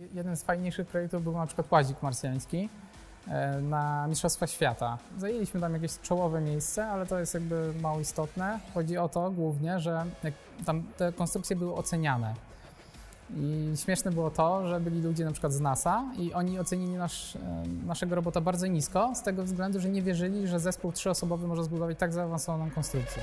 Jeden z fajniejszych projektów był na przykład Łazik Marsjański e, na Mistrzostwa Świata. Zajęliśmy tam jakieś czołowe miejsce, ale to jest jakby mało istotne. Chodzi o to głównie, że tam te konstrukcje były oceniane. I śmieszne było to, że byli ludzie na przykład z NASA i oni ocenili nasz, e, naszego robota bardzo nisko, z tego względu, że nie wierzyli, że zespół trzyosobowy może zbudować tak zaawansowaną konstrukcję.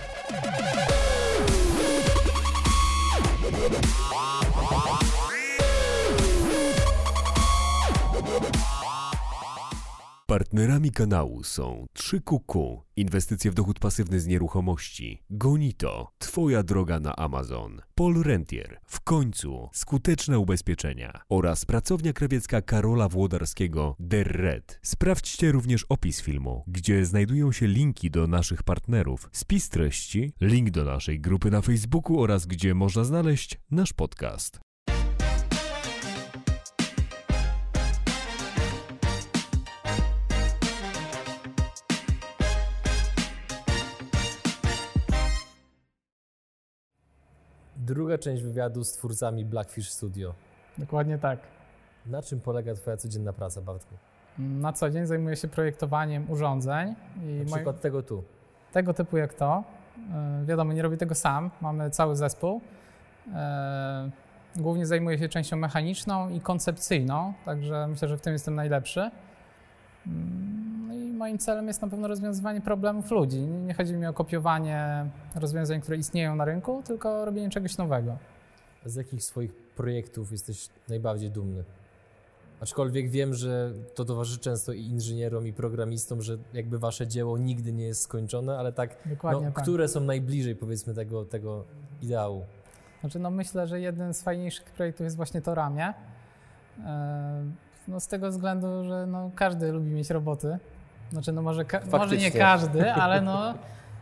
Partnerami kanału są 3QQ, inwestycje w dochód pasywny z nieruchomości, Gonito, Twoja droga na Amazon, Paul Rentier, w końcu skuteczne ubezpieczenia oraz pracownia krawiecka Karola Włodarskiego Der Red. Sprawdźcie również opis filmu, gdzie znajdują się linki do naszych partnerów, spis treści, link do naszej grupy na Facebooku oraz gdzie można znaleźć nasz podcast. Druga część wywiadu z twórcami Blackfish Studio. Dokładnie tak. Na czym polega Twoja codzienna praca, Bartku? Na co dzień zajmuję się projektowaniem urządzeń. I Na przykład moi... tego tu. Tego typu jak to. Yy, wiadomo, nie robię tego sam, mamy cały zespół. Yy, głównie zajmuję się częścią mechaniczną i koncepcyjną, także myślę, że w tym jestem najlepszy. Yy, moim celem jest na pewno rozwiązywanie problemów ludzi. Nie chodzi mi o kopiowanie rozwiązań, które istnieją na rynku, tylko robienie czegoś nowego. Z jakich swoich projektów jesteś najbardziej dumny? Aczkolwiek wiem, że to towarzyszy często i inżynierom, i programistom, że jakby wasze dzieło nigdy nie jest skończone, ale tak, no, tak. które są najbliżej powiedzmy tego, tego ideału? Znaczy, no myślę, że jeden z fajniejszych projektów jest właśnie to ramię. E, no z tego względu, że no każdy lubi mieć roboty, znaczy, no może, może nie każdy, ale no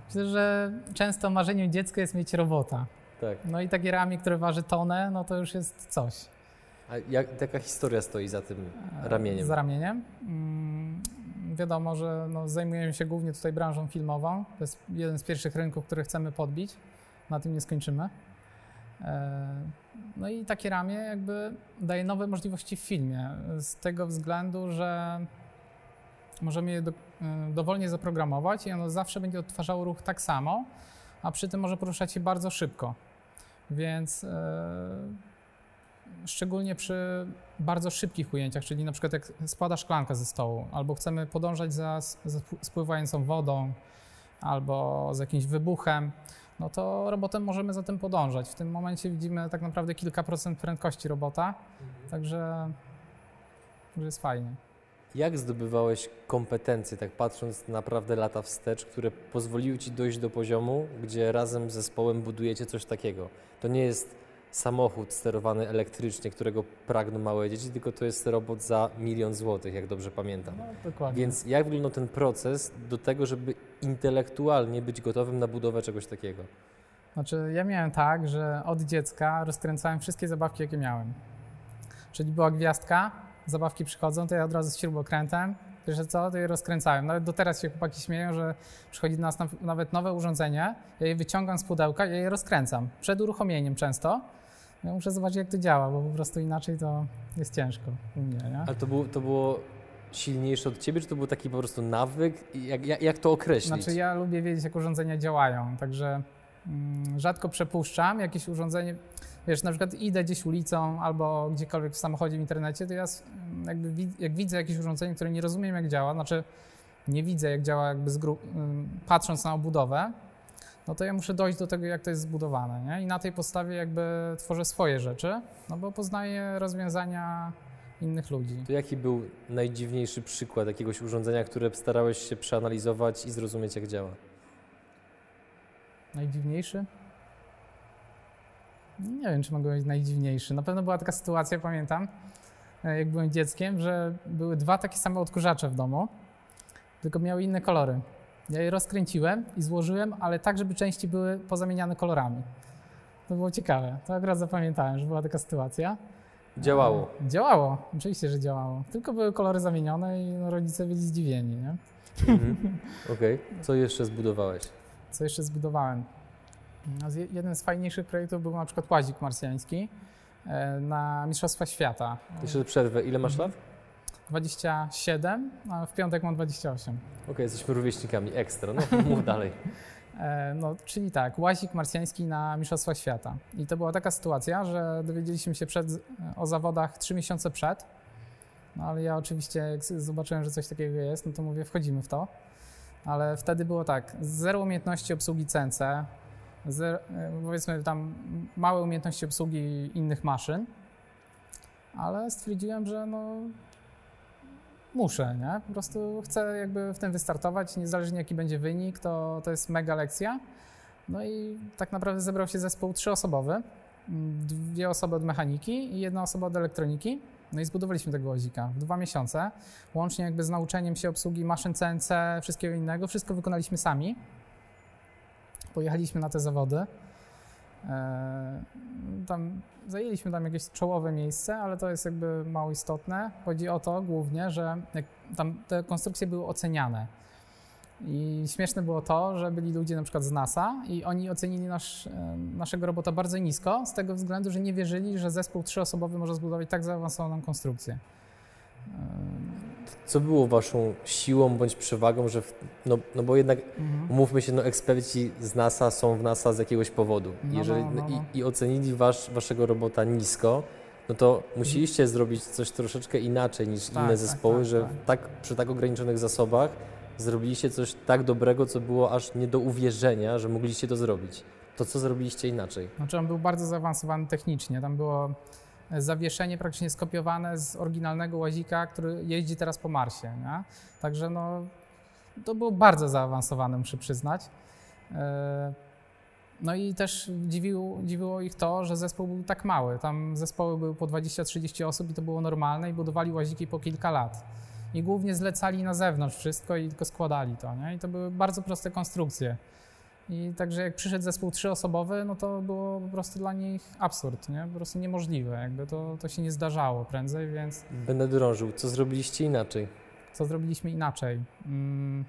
myślę, że często marzeniem dziecka jest mieć robota. Tak. No i takie ramię, które waży tonę, no to już jest coś. A jak, jaka historia stoi za tym ramieniem? Za ramieniem? Hmm, wiadomo, że no, zajmujemy się głównie tutaj branżą filmową. To jest jeden z pierwszych rynków, który chcemy podbić. Na tym nie skończymy. E, no i takie ramię jakby daje nowe możliwości w filmie. Z tego względu, że możemy je do, y, dowolnie zaprogramować i ono zawsze będzie odtwarzało ruch tak samo, a przy tym może poruszać się bardzo szybko. Więc yy, szczególnie przy bardzo szybkich ujęciach, czyli na przykład jak spada szklanka ze stołu, albo chcemy podążać za, za spływającą wodą, albo z jakimś wybuchem, no to robotem możemy za tym podążać. W tym momencie widzimy tak naprawdę kilka procent prędkości robota, mhm. także, także jest fajnie. Jak zdobywałeś kompetencje, tak patrząc naprawdę lata wstecz, które pozwoliły Ci dojść do poziomu, gdzie razem z zespołem budujecie coś takiego? To nie jest samochód sterowany elektrycznie, którego pragną małe dzieci, tylko to jest robot za milion złotych, jak dobrze pamiętam. No, dokładnie. Więc jak wyglądał ten proces do tego, żeby intelektualnie być gotowym na budowę czegoś takiego? Znaczy, ja miałem tak, że od dziecka rozkręcałem wszystkie zabawki, jakie miałem. Czyli była gwiazdka, zabawki przychodzą, to ja od razu z śrubokrętem, wiesz co, to je rozkręcałem. Nawet do teraz się chłopaki śmieją, że przychodzi do nas nawet nowe urządzenie, ja je wyciągam z pudełka, ja je rozkręcam. Przed uruchomieniem często. Ja muszę zobaczyć, jak to działa, bo po prostu inaczej to jest ciężko u mnie, nie? Ale to było, to było silniejsze od ciebie, czy to był taki po prostu nawyk? Jak, jak, jak to określić? Znaczy ja lubię wiedzieć, jak urządzenia działają, także mm, rzadko przepuszczam jakieś urządzenie wiesz, na przykład idę gdzieś ulicą albo gdziekolwiek w samochodzie w internecie, to ja jakby jak widzę jakieś urządzenie, które nie rozumiem jak działa, znaczy nie widzę jak działa jakby patrząc na obudowę, no to ja muszę dojść do tego, jak to jest zbudowane, nie? I na tej podstawie jakby tworzę swoje rzeczy, no bo poznaję rozwiązania innych ludzi. To jaki był najdziwniejszy przykład jakiegoś urządzenia, które starałeś się przeanalizować i zrozumieć, jak działa? Najdziwniejszy? Nie wiem, czy mogę być najdziwniejszy. Na pewno była taka sytuacja, pamiętam, e, jak byłem dzieckiem, że były dwa takie same odkurzacze w domu, tylko miały inne kolory. Ja je rozkręciłem i złożyłem, ale tak, żeby części były pozamieniane kolorami. To było ciekawe. To akurat zapamiętałem, że była taka sytuacja. Działało. E, działało, oczywiście, że działało. Tylko były kolory zamienione i no, rodzice byli zdziwieni. Nie? Mhm. Okej. Okay. Co jeszcze zbudowałeś? Co jeszcze zbudowałem? Jeden z fajniejszych projektów był na przykład Łazik Marsjański e, na Mistrzostwa Świata. Jeszcze przerwę. Ile masz lat? 27, a w piątek mam 28. Okej, jesteśmy rówieśnikami. Ekstra. No, mów dalej. E, No, czyli tak, łazik marsjański na Mistrzostwa Świata. I to była taka sytuacja, że dowiedzieliśmy się przed, o zawodach trzy miesiące przed. No ale ja oczywiście, jak zobaczyłem, że coś takiego jest, no to mówię, wchodzimy w to. Ale wtedy było tak, zero umiejętności obsługi CNC, zero, e, powiedzmy tam małe umiejętności obsługi innych maszyn, ale stwierdziłem, że no muszę, nie? Po prostu chcę jakby w tym wystartować, niezależnie jaki będzie wynik, to, to jest mega lekcja. No i tak naprawdę zebrał się zespół trzyosobowy, dwie osoby od mechaniki i jedna osoba od elektroniki. No i zbudowaliśmy tego łazika w dwa miesiące, łącznie jakby z nauczeniem się obsługi maszyn CNC, wszystkiego innego, wszystko wykonaliśmy sami. Pojechaliśmy na te zawody. E, Tam zajęliśmy tam jakieś czołowe miejsce, ale to jest jakby mało istotne. Chodzi o to głównie, że tam te konstrukcje były oceniane. I śmieszne było to, że byli ludzie na przykład z NASA i oni ocenili nasz, e, naszego robota bardzo nisko, z tego względu, że nie wierzyli, że zespół trzyosobowy może zbudować tak zaawansowaną konstrukcję. Co było waszą siłą bądź przewagą, że. W, no, no bo jednak Mhm. Umówmy się, no eksperci z NASA są w NASA z jakiegoś powodu. No, Jeżeli, no, no. I, I ocenili wasz, waszego robota nisko, no to musieliście zrobić coś troszeczkę inaczej niż Tak, inne tak, zespoły, tak, że tak. tak, przy tak ograniczonych zasobach zrobiliście coś tak dobrego, co było aż nie do uwierzenia, że mogliście to zrobić. To co zrobiliście inaczej? Znaczy on był bardzo zaawansowany technicznie. Tam było zawieszenie praktycznie skopiowane z oryginalnego łazika, który jeździ teraz po Marsie. Nie? Także no, to było bardzo zaawansowane, muszę przyznać. E, No i też dziwiło, dziwiło ich to, że zespół był tak mały. Tam zespoły były po 20-30 osób i to było normalne i budowali łaziki po kilka lat. I głównie zlecali na zewnątrz wszystko i tylko składali to. Nie? I to były bardzo proste konstrukcje. I także jak przyszedł zespół trzyosobowy, no to było po prostu dla nich absurd, nie? Po prostu niemożliwe. Jakby to, to się nie zdarzało prędzej, więc Będę drążył. Co zrobiliście inaczej? co zrobiliśmy inaczej? Mm.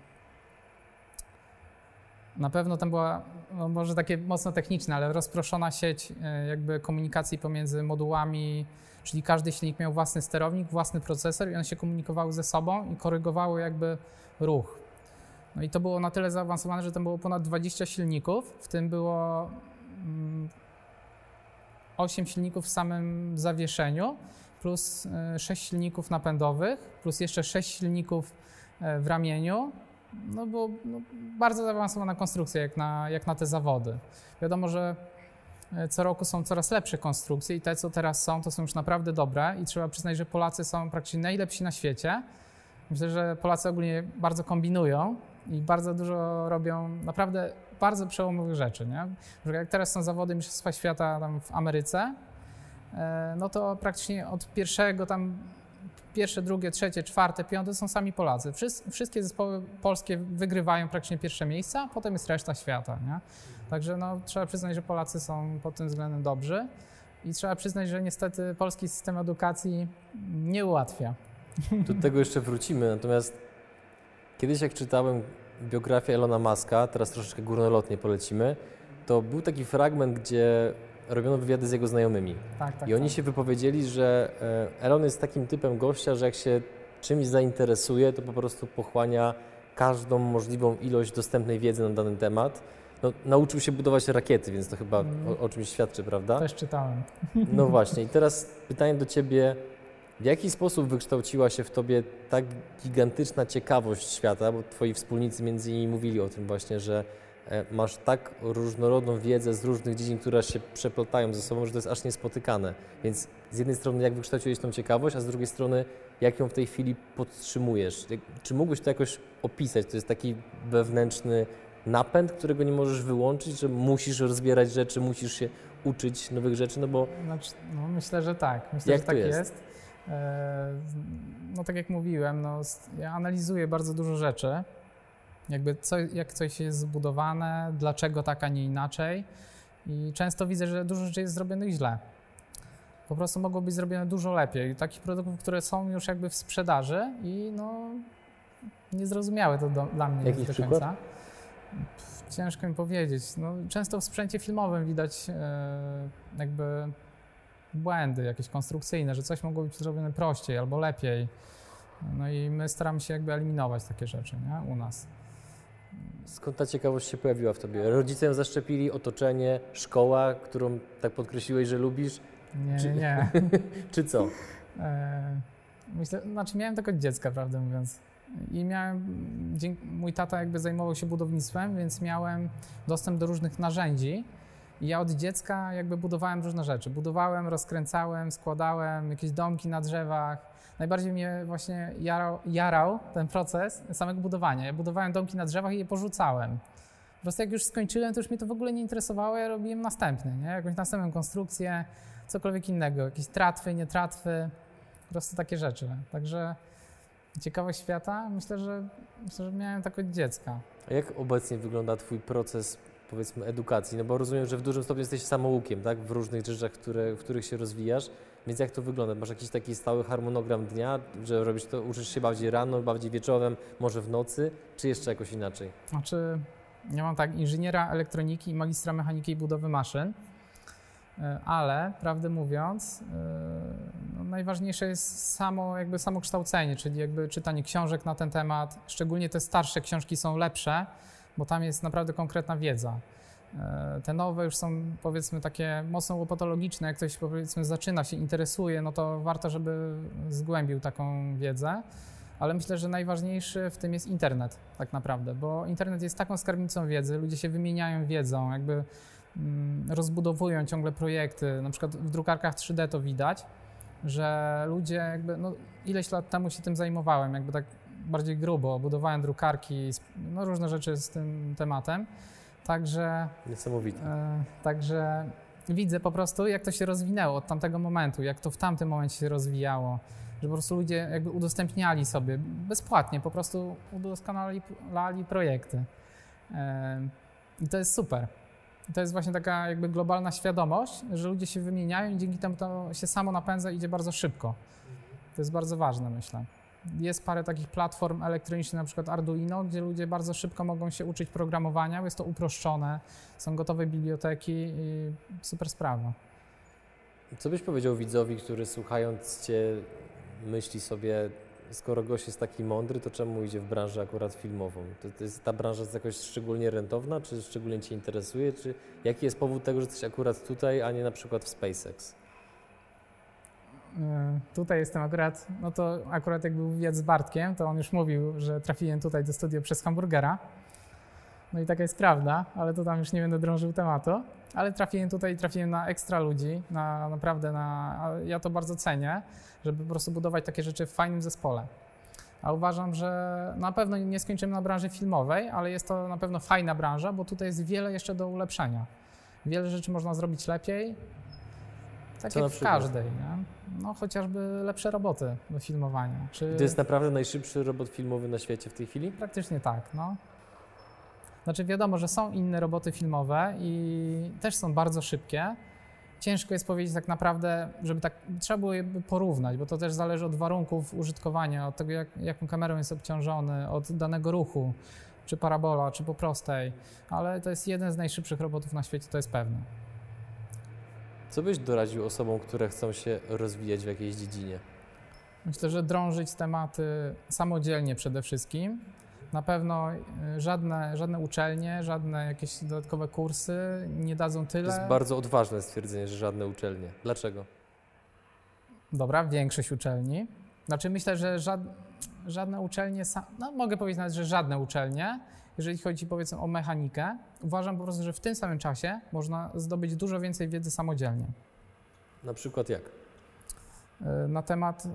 Na pewno tam była, no może takie mocno techniczne, ale rozproszona sieć e, jakby komunikacji pomiędzy modułami, czyli każdy silnik miał własny sterownik, własny procesor i one się komunikowały ze sobą i korygowały jakby ruch. No i to było na tyle zaawansowane, że tam było ponad 20 silników, w tym było mm, 8 silników w samym zawieszeniu, plus 6 silników napędowych, plus jeszcze 6 silników e, w ramieniu. No bo no, bardzo zaawansowana konstrukcja jak na, jak na te zawody. Wiadomo, że e, co roku są coraz lepsze konstrukcje i te, co teraz są, to są już naprawdę dobre i trzeba przyznać, że Polacy są praktycznie najlepsi na świecie. Myślę, że Polacy ogólnie bardzo kombinują i bardzo dużo robią naprawdę bardzo przełomowych rzeczy. Nie? Jak teraz są zawody Mistrzostwa Świata tam w Ameryce, e, no to praktycznie od pierwszego tam, pierwsze, drugie, trzecie, czwarte, piąte są sami Polacy. Wszys- wszystkie zespoły polskie wygrywają praktycznie pierwsze miejsca, a potem jest reszta świata. Nie? Także no, trzeba przyznać, że Polacy są pod tym względem dobrzy i trzeba przyznać, że niestety polski system edukacji nie ułatwia. Do tego jeszcze wrócimy, natomiast kiedyś jak czytałem biografię Elona Muska, teraz troszeczkę górnolotnie polecimy, to był taki fragment, gdzie robiono wywiady z jego znajomymi. Tak, tak, I oni tak. się wypowiedzieli, że e, Elon jest takim typem gościa, że jak się czymś zainteresuje, to po prostu pochłania każdą możliwą ilość dostępnej wiedzy na dany temat. No, nauczył się budować rakiety, więc to chyba Mm. o, o czymś świadczy, prawda? Też czytałem. No właśnie. I teraz pytanie do Ciebie. W jaki sposób wykształciła się w Tobie tak gigantyczna ciekawość świata? Bo Twoi wspólnicy między innymi mówili o tym właśnie, że e, masz tak różnorodną wiedzę z różnych dziedzin, które się przeplatają ze sobą, że to jest aż niespotykane. Więc z jednej strony jak wykształciłeś tą ciekawość, a z drugiej strony jak ją w tej chwili podtrzymujesz? Czy mógłbyś to jakoś opisać? To jest taki wewnętrzny napęd, którego nie możesz wyłączyć, że musisz rozbierać rzeczy, musisz się uczyć nowych rzeczy, no bo Znaczy, no, myślę, że tak. Myślę, Jak że tak jest? jest. E, No tak jak mówiłem, no, ja analizuję bardzo dużo rzeczy. Jakby co, jak coś jest zbudowane, dlaczego tak, a nie inaczej. I często widzę, że dużo rzeczy jest zrobionych źle. Po prostu mogło być zrobione dużo lepiej. Takich produktów, które są już jakby w sprzedaży i no niezrozumiałe to do, dla mnie Jakiś jest do przykład? końca. Pff, Ciężko mi powiedzieć. No, często w sprzęcie filmowym widać e, jakby błędy jakieś konstrukcyjne, że coś mogło być zrobione prościej albo lepiej. No i my staramy się jakby eliminować takie rzeczy nie? u nas. Skąd ta ciekawość się pojawiła w tobie? Rodzice ją zaszczepili, otoczenie, szkoła, którą tak podkreśliłeś, że lubisz? Nie, Czy- nie. Czy co? E, Myślę, znaczy miałem tak od dziecka, prawdę mówiąc. I miałem, mój tata jakby zajmował się budownictwem, więc miałem dostęp do różnych narzędzi. Ja od dziecka jakby budowałem różne rzeczy. Budowałem, rozkręcałem, składałem jakieś domki na drzewach. Najbardziej mnie właśnie jarał, jarał ten proces samego budowania. Ja budowałem domki na drzewach i je porzucałem. Po prostu jak już skończyłem, to już mnie to w ogóle nie interesowało, ja robiłem następny, nie? Jakąś następną konstrukcję, cokolwiek innego, jakieś tratwy, nie tratwy, po prostu takie rzeczy. Także ciekawość świata, myślę, że, myślę, że miałem tak od dziecka. A jak obecnie wygląda Twój proces, powiedzmy, edukacji? No bo rozumiem, że w dużym stopniu jesteś samoukiem, tak? W różnych rzeczach, które, w których się rozwijasz. Więc jak to wygląda? Masz jakiś taki stały harmonogram dnia, że robisz to, uczysz się bardziej rano, bardziej wieczorem, może w nocy, czy jeszcze jakoś inaczej? Znaczy, ja mam tak inżyniera elektroniki i magistra mechaniki i budowy maszyn, e, ale prawdę mówiąc, e, no, najważniejsze jest samo, jakby samo kształcenie, czyli jakby czytanie książek na ten temat. Szczególnie te starsze książki są lepsze, bo tam jest naprawdę konkretna wiedza. E, Te nowe już są powiedzmy takie mocno łopatologiczne, jak ktoś powiedzmy zaczyna się, interesuje, no to warto, żeby zgłębił taką wiedzę. Ale myślę, że najważniejszy w tym jest internet, tak naprawdę, bo internet jest taką skarbnicą wiedzy, ludzie się wymieniają wiedzą, jakby mm, rozbudowują ciągle projekty. Na przykład w drukarkach 3D to widać, że ludzie jakby, no ileś lat temu się tym zajmowałem, jakby tak bardziej grubo, budowałem drukarki, no różne rzeczy z tym tematem. Także Niesamowite. E, Także widzę po prostu, jak to się rozwinęło od tamtego momentu, jak to w tamtym momencie się rozwijało, że po prostu ludzie jakby udostępniali sobie bezpłatnie, po prostu udoskonalali projekty. E, I to jest super. I to jest właśnie taka jakby globalna świadomość, że ludzie się wymieniają i dzięki temu to się samo napędza i idzie bardzo szybko. To jest bardzo ważne, myślę. Jest parę takich platform elektronicznych, na przykład Arduino, gdzie ludzie bardzo szybko mogą się uczyć programowania, jest to uproszczone, są gotowe biblioteki i super sprawa. Co byś powiedział widzowi, który słuchając Cię myśli sobie, skoro gość jest taki mądry, to czemu idzie w branżę akurat filmową? To, to jest, ta branża jest jakoś szczególnie rentowna, czy szczególnie Cię interesuje, czy jaki jest powód tego, że jesteś akurat tutaj, a nie na przykład w SpaceX? Tutaj jestem akurat, no to akurat jak był wywiad z Bartkiem, to on już mówił, że trafiłem tutaj do studia przez hamburgera. No i taka jest prawda, ale to tam już nie będę drążył tematu. Ale trafiłem tutaj, trafiłem na ekstra ludzi, na naprawdę na, ja to bardzo cenię, żeby po prostu budować takie rzeczy w fajnym zespole. A uważam, że na pewno nie skończymy na branży filmowej, ale jest to na pewno fajna branża, bo tutaj jest wiele jeszcze do ulepszenia. Wiele rzeczy można zrobić lepiej, tak Co jak w każdej. Nie? No chociażby lepsze roboty do filmowania. Czy... To jest naprawdę najszybszy robot filmowy na świecie w tej chwili? Praktycznie tak, no. Znaczy wiadomo, że są inne roboty filmowe i też są bardzo szybkie. Ciężko jest powiedzieć tak naprawdę, żeby tak, trzeba było je porównać, bo to też zależy od warunków użytkowania, od tego jak, jaką kamerą jest obciążony, od danego ruchu, czy parabola, czy po prostej, ale to jest jeden z najszybszych robotów na świecie, to jest pewne. Co byś doradził osobom, które chcą się rozwijać w jakiejś dziedzinie? Myślę, że drążyć tematy samodzielnie przede wszystkim. Na pewno y, żadne, żadne uczelnie, żadne jakieś dodatkowe kursy nie dadzą To tyle. jest bardzo odważne stwierdzenie, że żadne uczelnie. Dlaczego? Dobra, większość uczelni. Znaczy myślę, że żad, żadne uczelnie, no mogę powiedzieć nawet, że żadne uczelnie, jeżeli chodzi powiedzmy o mechanikę, uważam po prostu, że w tym samym czasie można zdobyć dużo więcej wiedzy samodzielnie. Na przykład jak? Y, na temat y,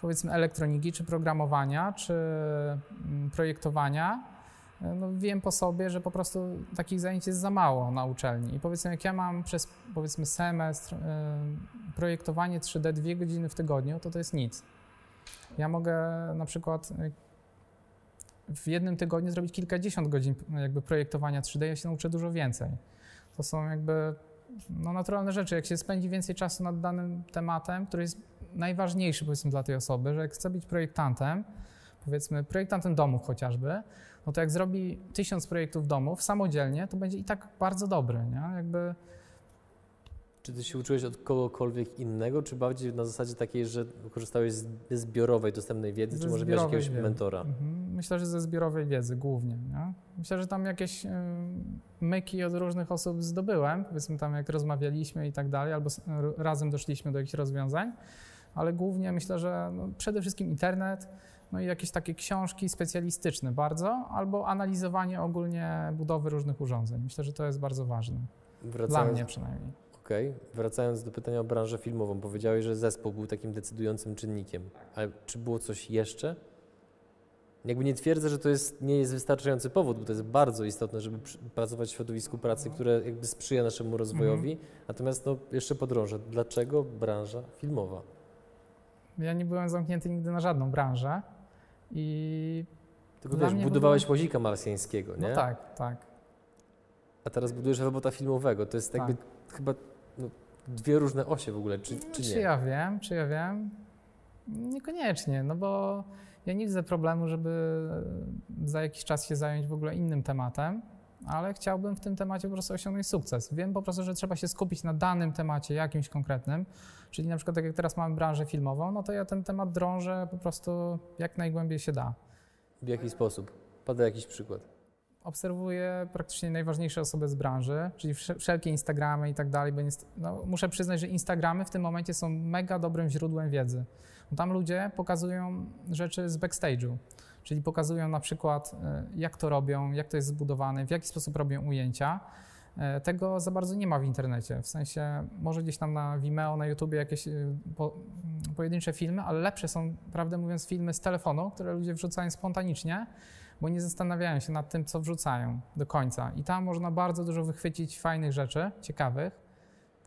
powiedzmy elektroniki, czy programowania, czy mm, projektowania. Y, No wiem po sobie, że po prostu takich zajęć jest za mało na uczelni. I powiedzmy, jak ja mam przez powiedzmy semestr projektowanie 3D dwie godziny w tygodniu, to to jest nic. Ja mogę na przykład w jednym tygodniu zrobić kilkadziesiąt godzin jakby projektowania 3D, ja się nauczę dużo więcej. To są jakby no, naturalne rzeczy. Jak się spędzi więcej czasu nad danym tematem, który jest najważniejszy powiedzmy dla tej osoby, że jak chce być projektantem, powiedzmy projektantem domów chociażby, no to jak zrobi tysiąc projektów domów samodzielnie, to będzie i tak bardzo dobry, nie? Jakby Czy ty się uczyłeś od kogokolwiek innego, czy bardziej na zasadzie takiej, że korzystałeś z zbiorowej, dostępnej wiedzy, Ze czy może miałeś jakiegoś wiedzy. mentora? Mhm. Myślę, że ze zbiorowej wiedzy głównie. Nie? Myślę, że tam jakieś y, myki od różnych osób zdobyłem, powiedzmy tam jak rozmawialiśmy i tak dalej, albo razem doszliśmy do jakichś rozwiązań, ale głównie myślę, że no, przede wszystkim internet, no i jakieś takie książki specjalistyczne bardzo, albo analizowanie ogólnie budowy różnych urządzeń. Myślę, że to jest bardzo ważne. Dla Wracając, mnie przynajmniej. Okej, wracając do pytania o branżę filmową, powiedziałeś, że zespół był takim decydującym czynnikiem, ale czy było coś jeszcze? Jakby nie twierdzę, że to jest, nie jest wystarczający powód, bo to jest bardzo istotne, żeby pracować w środowisku pracy, które jakby sprzyja naszemu rozwojowi. Natomiast no, jeszcze podrążę, dlaczego branża filmowa? Ja nie byłem zamknięty nigdy na żadną branżę i Tylko wiesz, budowałeś ogóle- łazika marsjańskiego, nie? no tak, tak. A teraz budujesz robota filmowego. To jest jakby Tak. chyba no, dwie różne osie w ogóle, czy, No, czy czy nie? ja wiem, czy ja wiem? Niekoniecznie, no bo ja nie widzę problemu, żeby za jakiś czas się zająć w ogóle innym tematem, ale chciałbym w tym temacie po prostu osiągnąć sukces. Wiem po prostu, że trzeba się skupić na danym temacie, jakimś konkretnym, czyli na przykład tak jak teraz mamy branżę filmową, no to ja ten temat drążę po prostu jak najgłębiej się da. W jaki sposób? Pada jakiś przykład. Obserwuję praktycznie najważniejsze osoby z branży, czyli wsze- wszelkie Instagramy i tak dalej, bo no, muszę przyznać, że Instagramy w tym momencie są mega dobrym źródłem wiedzy. Bo tam ludzie pokazują rzeczy z backstage'u, czyli pokazują na przykład e, jak to robią, jak to jest zbudowane, w jaki sposób robią ujęcia. E, Tego za bardzo nie ma w internecie. W sensie może gdzieś tam na Vimeo, na YouTubie jakieś e, po, pojedyncze filmy, ale lepsze są, prawdę mówiąc, filmy z telefonu, które ludzie wrzucają spontanicznie, bo nie zastanawiają się nad tym, co wrzucają do końca. I tam można bardzo dużo wychwycić fajnych rzeczy, ciekawych,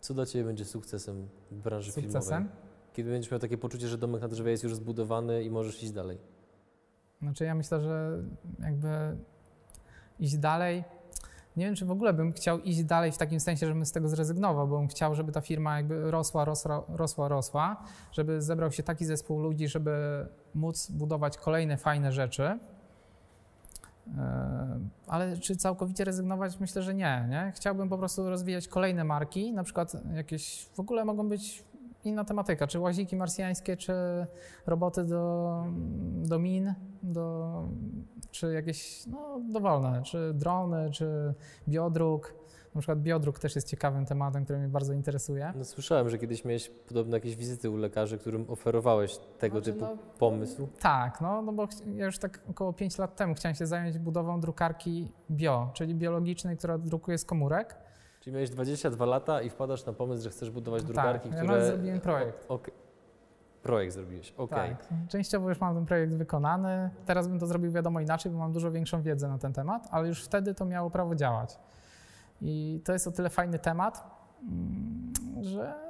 Co dla Ciebie będzie sukcesem w branży sukcesem. filmowej? Kiedy będziesz miał takie poczucie, że domek na drzewie jest już zbudowany i możesz iść dalej. Znaczy ja myślę, że jakby iść dalej. Nie wiem, czy w ogóle bym chciał iść dalej w takim sensie, żebym z tego zrezygnował, bo bym chciał, żeby ta firma jakby rosła, rosła, rosła, rosła, żeby zebrał się taki zespół ludzi, żeby móc budować kolejne fajne rzeczy. Ale czy całkowicie rezygnować? Myślę, że nie, nie. Chciałbym po prostu rozwijać kolejne marki, na przykład jakieś, w ogóle mogą być inna tematyka, czy łaziki marsjańskie, czy roboty do, do min, do, czy jakieś no, dowolne, czy drony, czy biodruk. Na przykład biodruk też jest ciekawym tematem, który mnie bardzo interesuje. No, słyszałem, że kiedyś miałeś podobne jakieś wizyty u lekarzy, którym oferowałeś tego Znaczy, typu no, pomysł. Tak, no, no bo ja już tak około 5 lat temu chciałem się zająć budową drukarki bio, czyli biologicznej, która drukuje z komórek. Czyli miałeś 22 lata i wpadasz na pomysł, że chcesz budować drukarki, tak, ja które... nawet zrobiłem projekt. Okej. Projekt zrobiłeś, okej. Tak, częściowo już mam ten projekt wykonany. Teraz bym to zrobił wiadomo inaczej, bo mam dużo większą wiedzę na ten temat, ale już wtedy to miało prawo działać. I to jest o tyle fajny temat, mm, że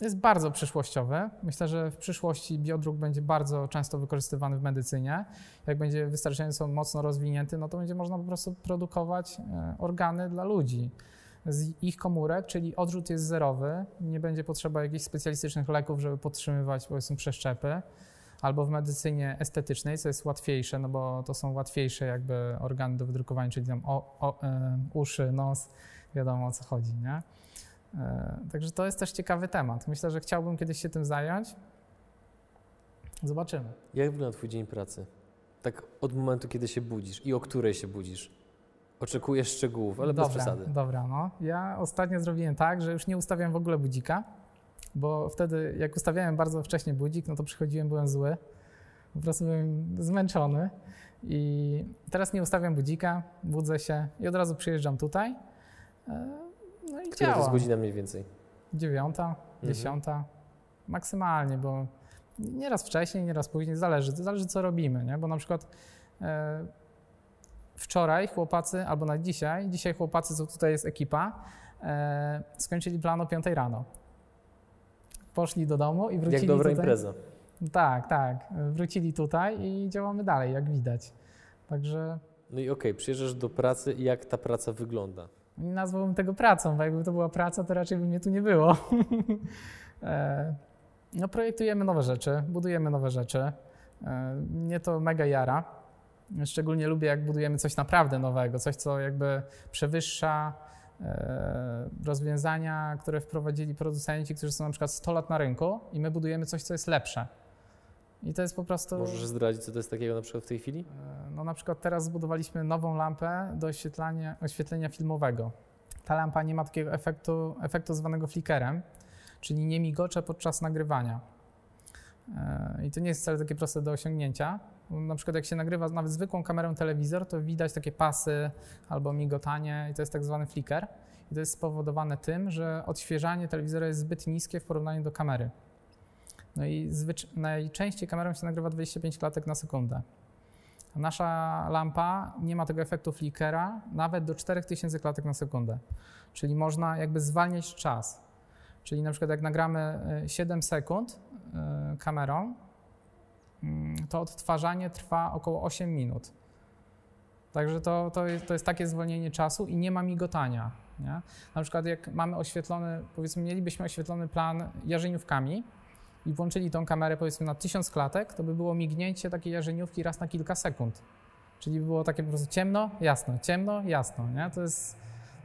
jest bardzo przyszłościowy. Myślę, że w przyszłości biodruk będzie bardzo często wykorzystywany w medycynie. Jak będzie wystarczająco mocno rozwinięty, no to będzie można po prostu produkować e, organy dla ludzi z ich komórek, czyli odrzut jest zerowy, nie będzie potrzeba jakichś specjalistycznych leków, żeby podtrzymywać powiedzmy przeszczepy, albo w medycynie estetycznej, co jest łatwiejsze, no bo to są łatwiejsze jakby organy do wydrukowania, czyli tam o, o, e, uszy, nos, wiadomo o co chodzi, nie? E, także to jest też ciekawy temat. Myślę, że chciałbym kiedyś się tym zająć. Zobaczymy. Jak wygląda Twój dzień pracy? Tak od momentu, kiedy się budzisz i o której się budzisz? Oczekujesz szczegółów, ale bez dobra, przesady. Dobra, no. Ja ostatnio zrobiłem tak, że już nie ustawiam w ogóle budzika, bo wtedy jak ustawiałem bardzo wcześnie budzik, no to przychodziłem, byłem zły. Po prostu byłem zmęczony. I teraz nie ustawiam budzika, budzę się i od razu przyjeżdżam tutaj. E, No i Która to jest działa. godzina mniej więcej? Dziewiąta, Mhm. dziesiąta, maksymalnie, bo nieraz wcześniej, nieraz później, zależy, zależy co robimy, nie? bo na przykład e, wczoraj chłopacy, albo na dzisiaj, dzisiaj chłopacy, co tutaj jest ekipa, e, skończyli plan o 5 rano. Poszli do domu i wrócili Jak dobra tutaj. impreza. Tak, tak. Wrócili tutaj i działamy dalej, jak widać. Także No i okej, przyjeżdżasz do pracy i jak ta praca wygląda? Nie nazwałbym tego pracą, bo jakby to była praca, to raczej by mnie tu nie było. E, no, projektujemy nowe rzeczy, budujemy nowe rzeczy. E, Mnie to mega jara. Szczególnie lubię, jak budujemy coś naprawdę nowego, coś, co jakby przewyższa rozwiązania, które wprowadzili producenci, którzy są na przykład 100 lat na rynku i my budujemy coś, co jest lepsze. I to jest po prostu... Możesz zdradzić, co to jest takiego na przykład w tej chwili? E, no na przykład teraz zbudowaliśmy nową lampę do oświetlania, oświetlenia filmowego. Ta lampa nie ma takiego efektu, efektu zwanego flickerem, czyli nie migocze podczas nagrywania. E, I to nie jest wcale takie proste do osiągnięcia. Na przykład jak się nagrywa nawet zwykłą kamerą telewizor, to widać takie pasy albo migotanie i to jest tak zwany flicker. I to jest spowodowane tym, że odświeżanie telewizora jest zbyt niskie w porównaniu do kamery. No i najczęściej kamerą się nagrywa 25 klatek na sekundę. Nasza lampa nie ma tego efektu flickera nawet do 4000 klatek na sekundę. Czyli można jakby zwalniać czas. Czyli na przykład jak nagramy 7 e, sekund e, kamerą, to odtwarzanie trwa około 8 minut. Także to, to, jest, to jest takie zwolnienie czasu i nie ma migotania. Nie? Na przykład jak mamy oświetlony, powiedzmy mielibyśmy oświetlony plan jarzeniówkami i włączyli tą kamerę powiedzmy na 1000 klatek, to by było mignięcie takiej jarzeniówki raz na kilka sekund. Czyli by było takie po prostu ciemno, jasno, ciemno, jasno. Nie? To jest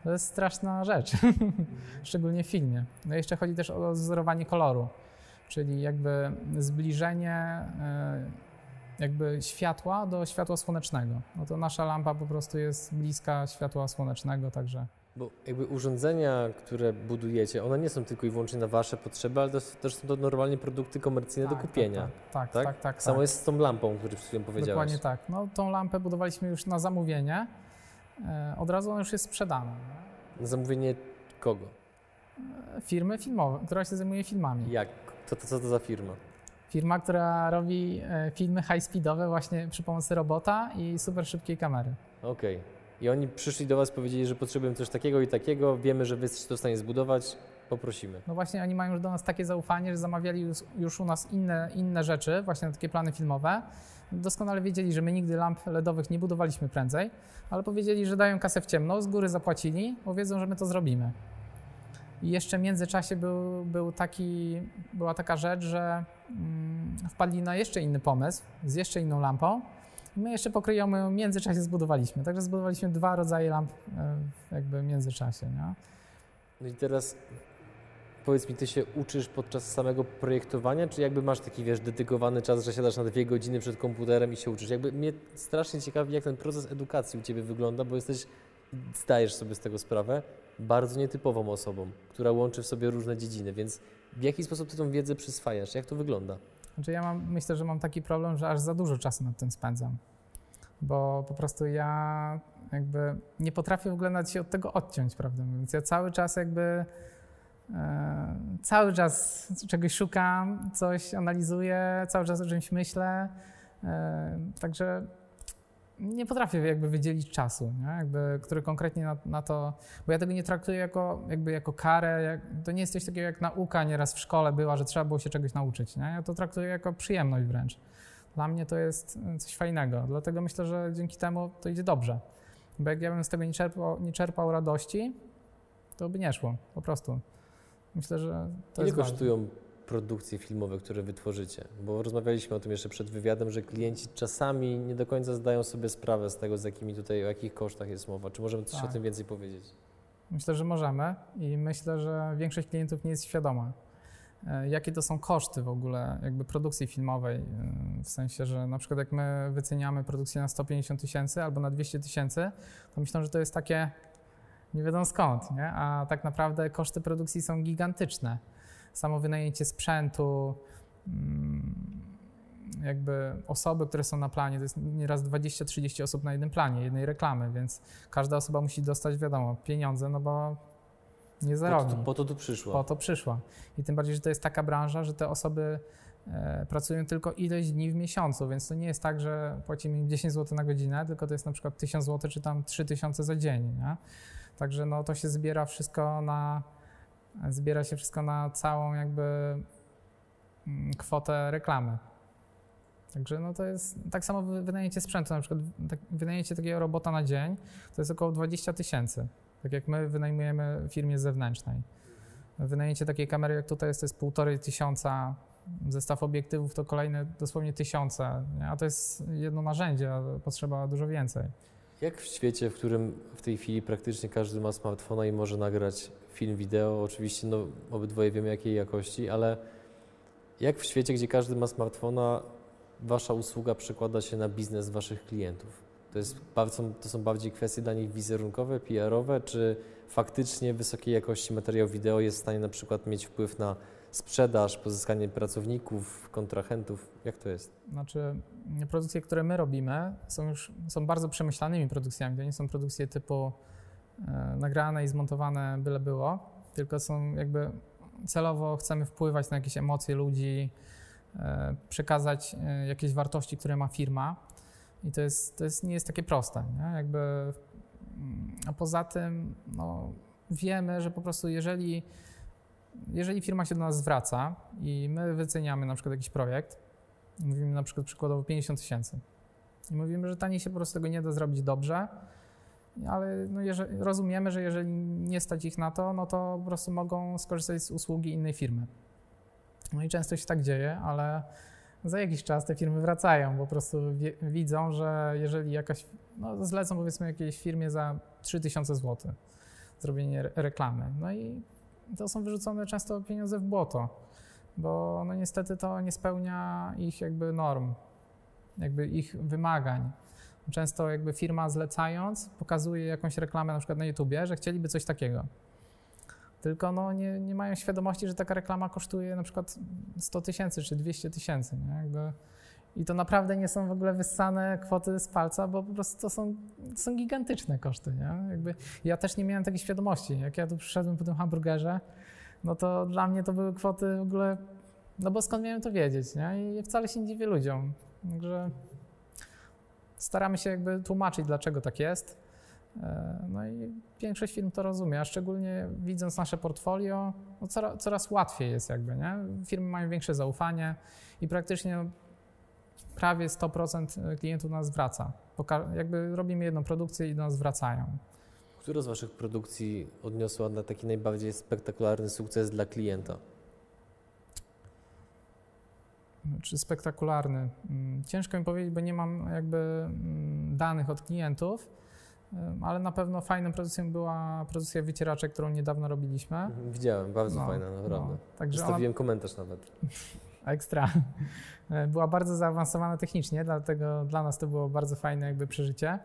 to jest straszna rzecz, szczególnie w filmie. No jeszcze chodzi też o wzorowanie koloru, czyli jakby zbliżenie e, jakby światła do światła słonecznego. No to nasza lampa po prostu jest bliska światła słonecznego, także... Bo jakby urządzenia, które budujecie, one nie są tylko i wyłącznie na Wasze potrzeby, ale to też są to normalnie produkty komercyjne tak, do kupienia. Tak, tak, tak. tak, tak Samo tak. jest z tą lampą, o której przed chwilą powiedziałeś. Dokładnie tak. No, tą lampę budowaliśmy już na zamówienie. E, od razu ona już jest sprzedana. Na zamówienie kogo? E, firmy filmowej, która się zajmuje filmami. Jak? Co to, co to za firma? Firma, która robi e, filmy high-speedowe właśnie przy pomocy robota i super szybkiej kamery. Okej. Okay. I oni przyszli do Was, powiedzieli, że potrzebują coś takiego i takiego, wiemy, że Wy jesteście to w stanie zbudować, poprosimy. No właśnie, oni mają już do nas takie zaufanie, że zamawiali już, już u nas inne, inne rzeczy, właśnie takie plany filmowe. Doskonale wiedzieli, że my nigdy lamp LEDowych nie budowaliśmy prędzej, ale powiedzieli, że dają kasę w ciemno, z góry zapłacili, bo wiedzą, że my to zrobimy. I jeszcze w międzyczasie był, był taki, była taka rzecz, że mm, wpadli na jeszcze inny pomysł z jeszcze inną lampą. My jeszcze pokryjomy w międzyczasie zbudowaliśmy. Także zbudowaliśmy dwa rodzaje lamp e, jakby w międzyczasie. Nie? No i teraz Powiedz mi, ty się uczysz podczas samego projektowania, czy jakby masz taki, wiesz, dedykowany czas, że siadasz na dwie godziny przed komputerem i się uczysz? Jakby mnie strasznie ciekawi, jak ten proces edukacji u ciebie wygląda, bo jesteś, zdajesz sobie z tego sprawę, bardzo nietypową osobą, która łączy w sobie różne dziedziny, więc w jaki sposób ty tą wiedzę przyswajasz? Jak to wygląda? Znaczy ja mam, myślę, że mam taki problem, że aż za dużo czasu nad tym spędzam, bo po prostu ja jakby nie potrafię w ogóle nawet się od tego odciąć, prawda? Więc ja cały czas jakby E, cały czas czegoś szukam, coś analizuję, cały czas o czymś myślę. E, także nie potrafię jakby wydzielić czasu, nie? Jakby, który konkretnie na, na, to, bo ja tego nie traktuję jako, jakby jako karę, jak, to nie jest coś takiego jak nauka nieraz w szkole była, że trzeba było się czegoś nauczyć. Nie? Ja to traktuję jako przyjemność wręcz. Dla mnie to jest coś fajnego, dlatego myślę, że dzięki temu to idzie dobrze. Bo jak ja bym z tego nie czerpał, nie czerpał radości, to by nie szło, po prostu. Myślę, że to Ile jest kosztują ważne. Produkcje filmowe, które wytworzycie? Bo rozmawialiśmy o tym jeszcze przed wywiadem, że klienci czasami nie do końca zdają sobie sprawę z tego, z jakimi tutaj, o jakich kosztach jest mowa. Czy możemy coś tak. o tym więcej powiedzieć? Myślę, że możemy i myślę, że większość klientów nie jest świadoma, e, jakie to są koszty w ogóle jakby produkcji filmowej. E, w sensie, że na przykład jak my wyceniamy produkcję na 150 tysięcy albo na 200 tysięcy, to myślę, że to jest takie nie wiadomo skąd, nie? a tak naprawdę koszty produkcji są gigantyczne. Samo wynajęcie sprzętu, mm, jakby osoby, które są na planie, to jest nieraz 20-30 osób na jednym planie, jednej reklamy, więc każda osoba musi dostać, wiadomo, pieniądze, no bo nie zarobi. Po to, po to tu przyszła. Po to przyszła. I tym bardziej, że to jest taka branża, że te osoby e, pracują tylko ileś dni w miesiącu, więc to nie jest tak, że płacimy im 10 zł na godzinę, tylko to jest na przykład 1000 zł czy tam 3000 za dzień. Nie? Także no, to się zbiera wszystko na, zbiera się wszystko na całą jakby mm, kwotę reklamy. Także no to jest tak samo wynajęcie sprzętu, na przykład tak, wynajęcie takiego robota na dzień to jest około 20 tysięcy, tak jak my wynajmujemy firmie zewnętrznej. Wynajęcie takiej kamery jak tutaj jest, to jest półtorej tysiąca, zestaw obiektywów to kolejne dosłownie tysiące, a to jest jedno narzędzie, a potrzeba dużo więcej. Jak w świecie, w którym w tej chwili praktycznie każdy ma smartfona i może nagrać film, wideo, oczywiście no, obydwoje wiemy jakiej jakości, ale jak w świecie, gdzie każdy ma smartfona, wasza usługa przekłada się na biznes waszych klientów? To, jest, to są bardziej kwestie dla nich wizerunkowe, PR-owe, czy faktycznie wysokiej jakości materiał wideo jest w stanie na przykład mieć wpływ na sprzedaż, pozyskanie pracowników, kontrahentów? Jak to jest? Znaczy, produkcje, które my robimy, są już są bardzo przemyślanymi produkcjami. To nie są produkcje typu e, nagrane i zmontowane byle było, tylko są jakby celowo chcemy wpływać na jakieś emocje ludzi, e, przekazać e, jakieś wartości, które ma firma. I to, jest, to jest, nie jest takie proste. Nie? Jakby, mm, a poza tym no, wiemy, że po prostu jeżeli jeżeli firma się do nas zwraca i my wyceniamy na przykład jakiś projekt, mówimy na przykład przykładowo 50 tysięcy i mówimy, że taniej się po prostu tego nie da zrobić dobrze, ale no jeżeli, rozumiemy, że jeżeli nie stać ich na to, no to po prostu mogą skorzystać z usługi innej firmy. No i często się tak dzieje, ale za jakiś czas te firmy wracają, bo po prostu wie, widzą, że jeżeli jakaś, no zlecą powiedzmy jakiejś firmie za 3000 zł zrobienie reklamy, no i to są wyrzucone często pieniądze w błoto, bo no niestety to nie spełnia ich jakby norm, jakby ich wymagań. Często jakby firma zlecając pokazuje jakąś reklamę na przykład na YouTubie, że chcieliby coś takiego. Tylko no nie, nie mają świadomości, że taka reklama kosztuje na przykład 100 tysięcy czy 200 tysięcy. I to naprawdę nie są w ogóle wyssane kwoty z palca, bo po prostu to są, to są gigantyczne koszty. Nie? Jakby ja też nie miałem takiej świadomości. Jak ja tu przyszedłem po tym hamburgerze, no to dla mnie to były kwoty w ogóle, no bo skąd miałem to wiedzieć, nie? I wcale się nie dziwię ludziom. Także staramy się jakby tłumaczyć, dlaczego tak jest. E, no i większość firm to rozumie, a szczególnie widząc nasze portfolio, no coraz, coraz łatwiej jest jakby, nie? Firmy mają większe zaufanie i praktycznie prawie 100% klientów nas wraca. Jakby robimy jedną produkcję i do nas wracają. Która z Waszych produkcji odniosła na taki najbardziej spektakularny sukces dla klienta? Czy spektakularny? Mm, ciężko mi powiedzieć, bo nie mam jakby mm, danych od klientów, ale na pewno fajną produkcją była produkcja wycieraczek, którą niedawno robiliśmy. Mhm, widziałem, bardzo no, fajna, naprawdę. No, także Zostawiłem ona... komentarz nawet. Ekstra. Była bardzo zaawansowana technicznie, dlatego dla nas to było bardzo fajne jakby przeżycie.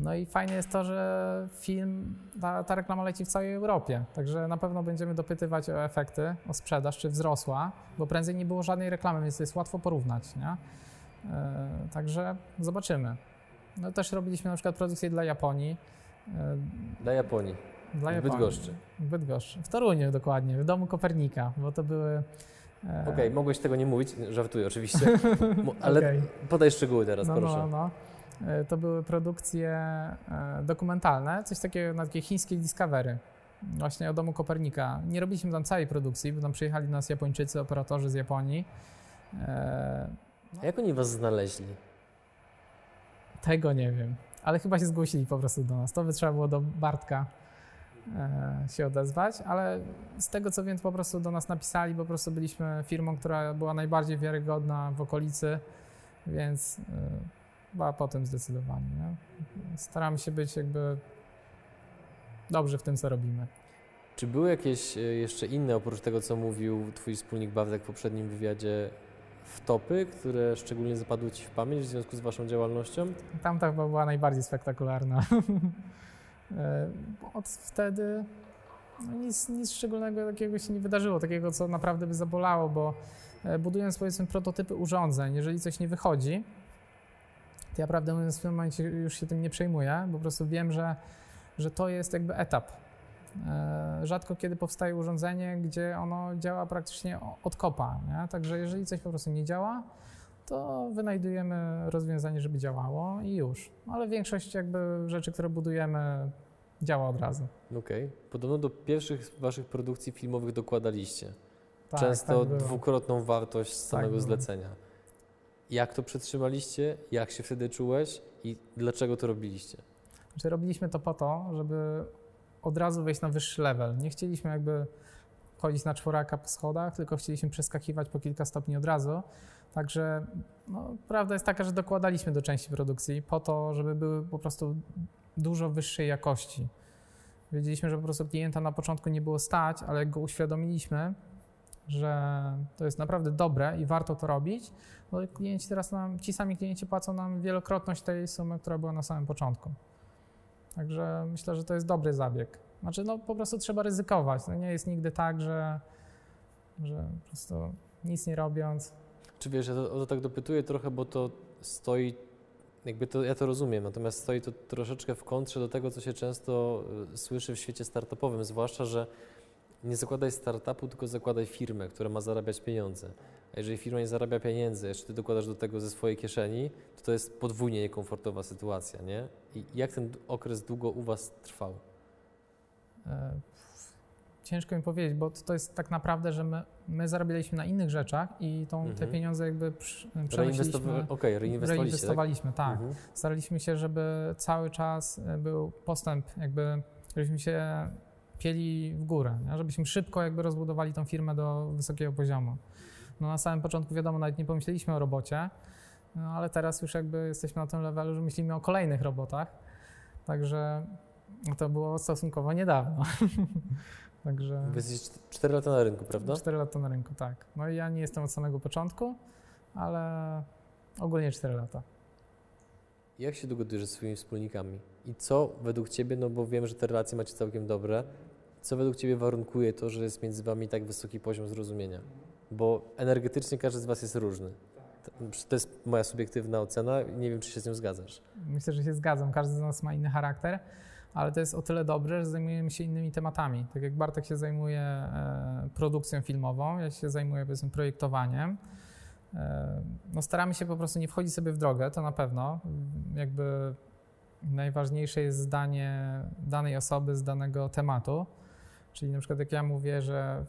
No i fajne jest to, że film, ta, ta, reklama leci w całej Europie, także na pewno będziemy dopytywać o efekty, o sprzedaż, czy wzrosła, bo prędzej nie było żadnej reklamy, więc jest łatwo porównać, nie? E, także zobaczymy. No też robiliśmy na przykład produkcję dla Japonii. E, dla Japonii. Dla Japonii. W Bydgoszczy. W Bydgoszczy. W Toruniu dokładnie, w domu Kopernika, bo to były... E, Okej, okay, mogłeś tego nie mówić, żartuję oczywiście, ale okay. podaj szczegóły teraz, no, proszę. No, no. E, to były produkcje e, dokumentalne, coś takiego na takie chińskie Discovery, właśnie o domu Kopernika. Nie robiliśmy tam całej produkcji, bo tam przyjechali do nas Japończycy, operatorzy z Japonii. No. Jak oni was znaleźli? Tego nie wiem, ale chyba się zgłosili po prostu do nas. To by trzeba było do Bartka się odezwać, ale z tego co wiem, to po prostu do nas napisali, po prostu byliśmy firmą, która była najbardziej wiarygodna w okolicy, więc Chyba potem zdecydowanie. Nie? Staramy się być jakby dobrzy w tym, co robimy. Czy były jakieś e, jeszcze inne, oprócz tego, co mówił Twój wspólnik Bawdek w poprzednim wywiadzie, wtopy, które szczególnie zapadły Ci w pamięć w związku z Waszą działalnością? Tamta chyba była najbardziej spektakularna. E, od wtedy no nic, nic szczególnego takiego się nie wydarzyło, takiego, co naprawdę by zabolało, bo e, budując powiedzmy prototypy urządzeń, jeżeli coś nie wychodzi, to ja prawdę mówiąc w tym momencie już się tym nie przejmuję, po prostu wiem, że, że to jest jakby etap. E, rzadko kiedy powstaje urządzenie, gdzie ono działa praktycznie od kopa, nie? także jeżeli coś po prostu nie działa, to wynajdujemy rozwiązanie, żeby działało i już. Ale większość jakby rzeczy, które budujemy, działa od razu. Okej. Okay. Podobno do pierwszych waszych produkcji filmowych dokładaliście. Tak, Często tak dwukrotną wartość samego tak zlecenia. Jak to przetrzymaliście? Jak się wtedy czułeś i dlaczego to robiliście? Znaczy, robiliśmy to po to, żeby od razu wejść na wyższy level. Nie chcieliśmy jakby chodzić na czworaka po schodach, tylko chcieliśmy przeskakiwać po kilka stopni od razu. Także No, prawda jest taka, że dokładaliśmy do części produkcji po to, żeby były po prostu dużo wyższej jakości. Wiedzieliśmy, że po prostu klienta na początku nie było stać, ale jak go uświadomiliśmy, że to jest naprawdę dobre i warto to robić, no klienci teraz nam, ci sami klienci płacą nam wielokrotność tej sumy, która była na samym początku. Także myślę, że to jest dobry zabieg. Znaczy, no po prostu trzeba ryzykować. No, nie jest nigdy tak, że, że po prostu nic nie robiąc. Czy wiesz, ja to, o to tak dopytuję trochę, bo to stoi, jakby to, ja to rozumiem, natomiast stoi to troszeczkę w kontrze do tego, co się często y, słyszy w świecie startupowym, zwłaszcza, że nie zakładaj startupu, tylko zakładaj firmę, która ma zarabiać pieniądze. A jeżeli firma nie zarabia pieniędzy, jeszcze ty dokładasz do tego ze swojej kieszeni, to to jest podwójnie niekomfortowa sytuacja, nie? I jak ten okres długo u was trwał? E, ciężko mi powiedzieć, bo to jest tak naprawdę, że my, my zarabialiśmy na innych rzeczach i tą, Mhm. te pieniądze jakby przy- Reinwestowa- przenosiliśmy. Okej, reinwestowaliście, Reinwestowaliśmy, tak. Mhm. Staraliśmy się, żeby cały czas e, był postęp, jakby żebyśmy się pieli w górę, nie? żebyśmy szybko jakby rozbudowali tą firmę do wysokiego poziomu. No na samym początku wiadomo, nawet nie pomyśleliśmy o robocie, no ale teraz już jakby jesteśmy na tym levelu, że myślimy o kolejnych robotach, także to było stosunkowo niedawno. Także Wy jesteście 4 lata na rynku, prawda? 4 lata na rynku, tak. No i ja nie jestem od samego początku, ale ogólnie 4 lata. Jak się dogadujesz ze swoimi wspólnikami? I co według Ciebie, no bo wiem, że te relacje macie całkiem dobre, co według Ciebie warunkuje to, że jest między Wami tak wysoki poziom zrozumienia? Bo energetycznie każdy z Was jest różny. To- jest moja subiektywna ocena, nie wiem, czy się z nią zgadzasz. Myślę, że się zgadzam. Każdy z nas ma inny charakter, ale to jest o tyle dobre, że zajmujemy się innymi tematami. Tak jak Bartek się zajmuje e, produkcją filmową, ja się zajmuję powiedzmy projektowaniem. E, no staramy się po prostu nie wchodzić sobie w drogę, to na pewno. Jakby najważniejsze jest zdanie danej osoby z danego tematu. Czyli na przykład jak ja mówię, że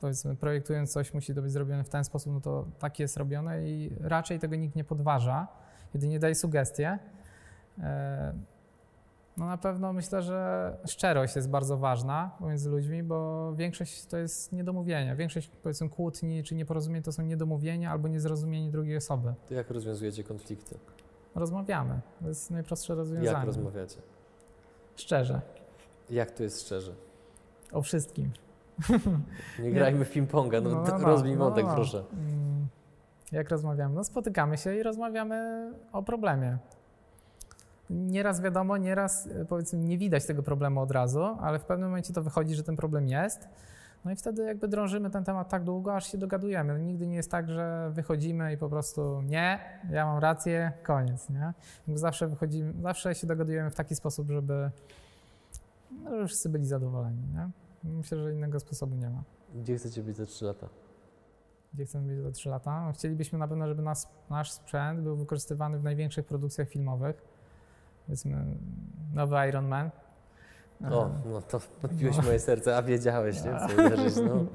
powiedzmy projektując coś musi to być zrobione w ten sposób, no to tak jest robione i raczej tego nikt nie podważa jedynie daje sugestie. No na pewno myślę, że szczerość jest bardzo ważna pomiędzy ludźmi, bo większość to jest niedomówienia. Większość powiedzmy kłótni czy nieporozumień to są niedomówienia albo niezrozumienie drugiej osoby. To jak rozwiązujecie konflikty? Rozmawiamy. To jest najprostsze rozwiązanie. Jak rozmawiacie? Szczerze. Jak to jest szczerze? O wszystkim. Nie grajmy w ping-ponga, no, No, no, no. proszę. Mm, Jak rozmawiamy? No spotykamy się i rozmawiamy o problemie. Nieraz wiadomo, nieraz e, powiedzmy nie widać tego problemu od razu, ale w pewnym momencie to wychodzi, że ten problem jest. No i wtedy jakby drążymy ten temat tak długo, aż się dogadujemy. No, nigdy nie jest tak, że wychodzimy i po prostu nie, ja mam rację, koniec, nie? Zawsze wychodzimy, zawsze się dogadujemy w taki sposób, żeby, no, żeby wszyscy byli zadowoleni, nie? Myślę, że innego sposobu nie ma. Gdzie chcecie być za 3 lata? gdzie chcemy być za 3 lata. Chcielibyśmy na pewno, żeby nas, nasz sprzęt był wykorzystywany w największych produkcjach filmowych. Powiedzmy, nowy Iron Man. O, no to podbiłeś moje serce, a wiedziałeś, nie? Co uderzyć, no.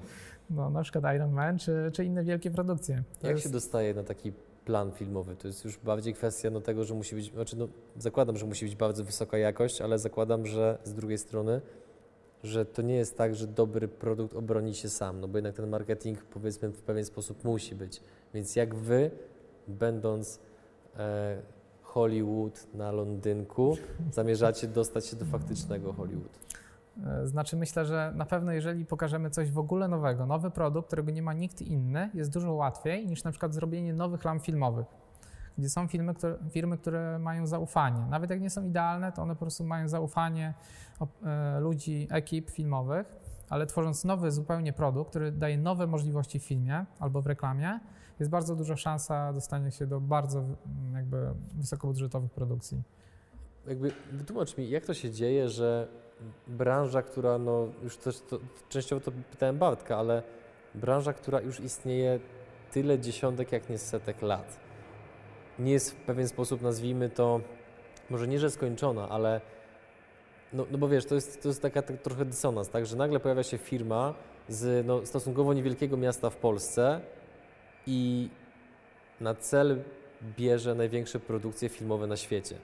No, na przykład Iron Man, czy, czy inne wielkie produkcje. To Jak jest, się dostaje na taki plan filmowy? To jest już bardziej kwestia no, tego, że musi być, znaczy no, zakładam, że musi być bardzo wysoka jakość, ale zakładam, że z drugiej strony, że to nie jest tak, że dobry produkt obroni się sam, no bo jednak ten marketing powiedzmy w pewien sposób musi być. Więc jak wy, będąc e, Hollywood na Londynku, zamierzacie dostać się do faktycznego Hollywood? e, Znaczy myślę, że na pewno jeżeli pokażemy coś w ogóle nowego, nowy produkt, którego nie ma nikt inny, jest dużo łatwiej niż na przykład zrobienie nowych lam filmowych, gdzie są filmy, które, firmy, które mają zaufanie. Nawet jak nie są idealne, to one po prostu mają zaufanie e, ludzi, ekip filmowych, ale tworząc nowy zupełnie produkt, który daje nowe możliwości w filmie albo w reklamie, jest bardzo duża szansa dostania się do bardzo mm, jakby wysokobudżetowych produkcji. Jakby wytłumacz mi, jak to się dzieje, że branża, która, no już też to, częściowo to pytałem Bartka, ale branża, która już istnieje tyle dziesiątek, jak nie setek lat, nie jest w pewien sposób, nazwijmy to, może nie, że skończona, ale no, no bo wiesz, to jest, to jest taka tak trochę dysonans, tak, że nagle pojawia się firma z no, stosunkowo niewielkiego miasta w Polsce i na cel bierze największe produkcje filmowe na świecie.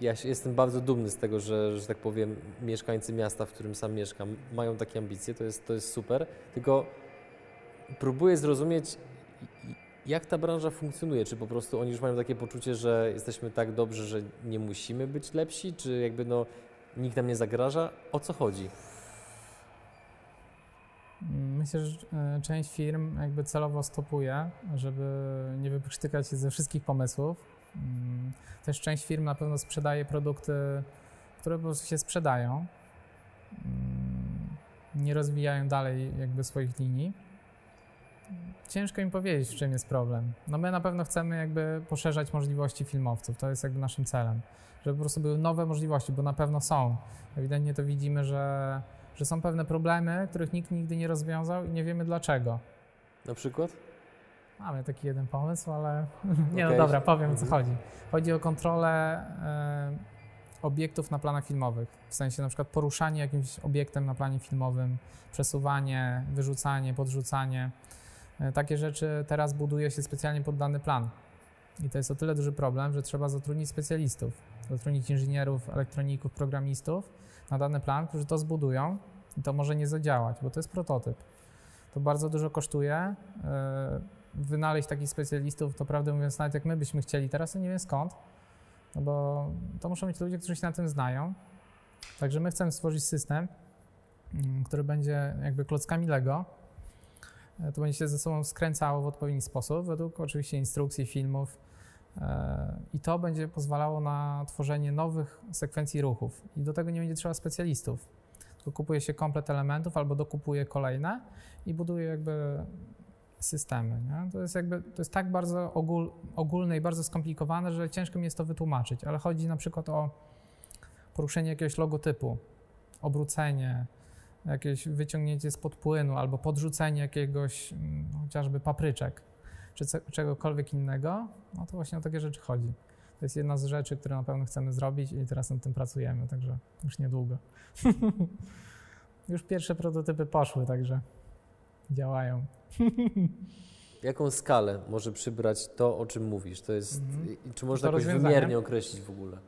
Ja jestem bardzo dumny z tego, że, że tak powiem, mieszkańcy miasta, w którym sam mieszkam, mają takie ambicje, to jest, to jest super. Tylko próbuję zrozumieć, Jak ta branża funkcjonuje? Czy po prostu oni już mają takie poczucie, że jesteśmy tak dobrzy, że nie musimy być lepsi? Czy jakby no nikt nam nie zagraża? O co chodzi? Myślę, że e, część firm jakby celowo stopuje, żeby nie wyprztykać się ze wszystkich pomysłów. Mm, też część firm na pewno sprzedaje produkty, które po prostu się sprzedają. Mm, nie rozwijają dalej jakby swoich linii. Ciężko im powiedzieć, w czym jest problem. No my na pewno chcemy jakby poszerzać możliwości filmowców. To jest jakby naszym celem. Żeby po prostu były nowe możliwości, bo na pewno są. Ewidentnie to widzimy, że że są pewne problemy, których nikt nigdy nie rozwiązał i nie wiemy dlaczego. Na przykład? Mamy taki jeden pomysł, ale nie okay. no dobra, powiem o co mhm. chodzi. Chodzi o kontrolę e, obiektów na planach filmowych. W sensie na przykład poruszanie jakimś obiektem na planie filmowym, przesuwanie, wyrzucanie, podrzucanie. E, takie rzeczy teraz buduje się specjalnie pod dany plan. I to jest o tyle duży problem, że trzeba zatrudnić specjalistów, zatrudnić inżynierów, elektroników, programistów na dany plan, którzy to zbudują i to może nie zadziałać, bo to jest prototyp. To bardzo dużo kosztuje. E, wynaleźć takich specjalistów, to prawdę mówiąc, nawet jak my byśmy chcieli teraz, to nie wiem skąd, no bo to muszą być ludzie, którzy się na tym znają. Także my chcemy stworzyć system, mm, który będzie jakby klockami Lego. E, to będzie się ze sobą skręcało w odpowiedni sposób, według oczywiście instrukcji, filmów. I to będzie pozwalało na tworzenie nowych sekwencji ruchów. I do tego nie będzie trzeba specjalistów tylko kupuje się komplet elementów albo dokupuje kolejne i buduje jakby systemy. Nie? To jest jakby, to jest tak bardzo ogól, ogólne i bardzo skomplikowane, że ciężko mi jest to wytłumaczyć, ale chodzi na przykład o poruszenie jakiegoś logotypu, obrócenie, jakieś wyciągnięcie spod płynu albo podrzucenie jakiegoś no, chociażby papryczek czy czegokolwiek innego, no to właśnie o takie rzeczy chodzi. To jest jedna z rzeczy, które na pewno chcemy zrobić i teraz nad tym pracujemy, także już niedługo. już pierwsze prototypy poszły, także działają. Jaką skalę może przybrać to, o czym mówisz? To jest, mhm. Czy można to jakoś wymiernie określić w ogóle?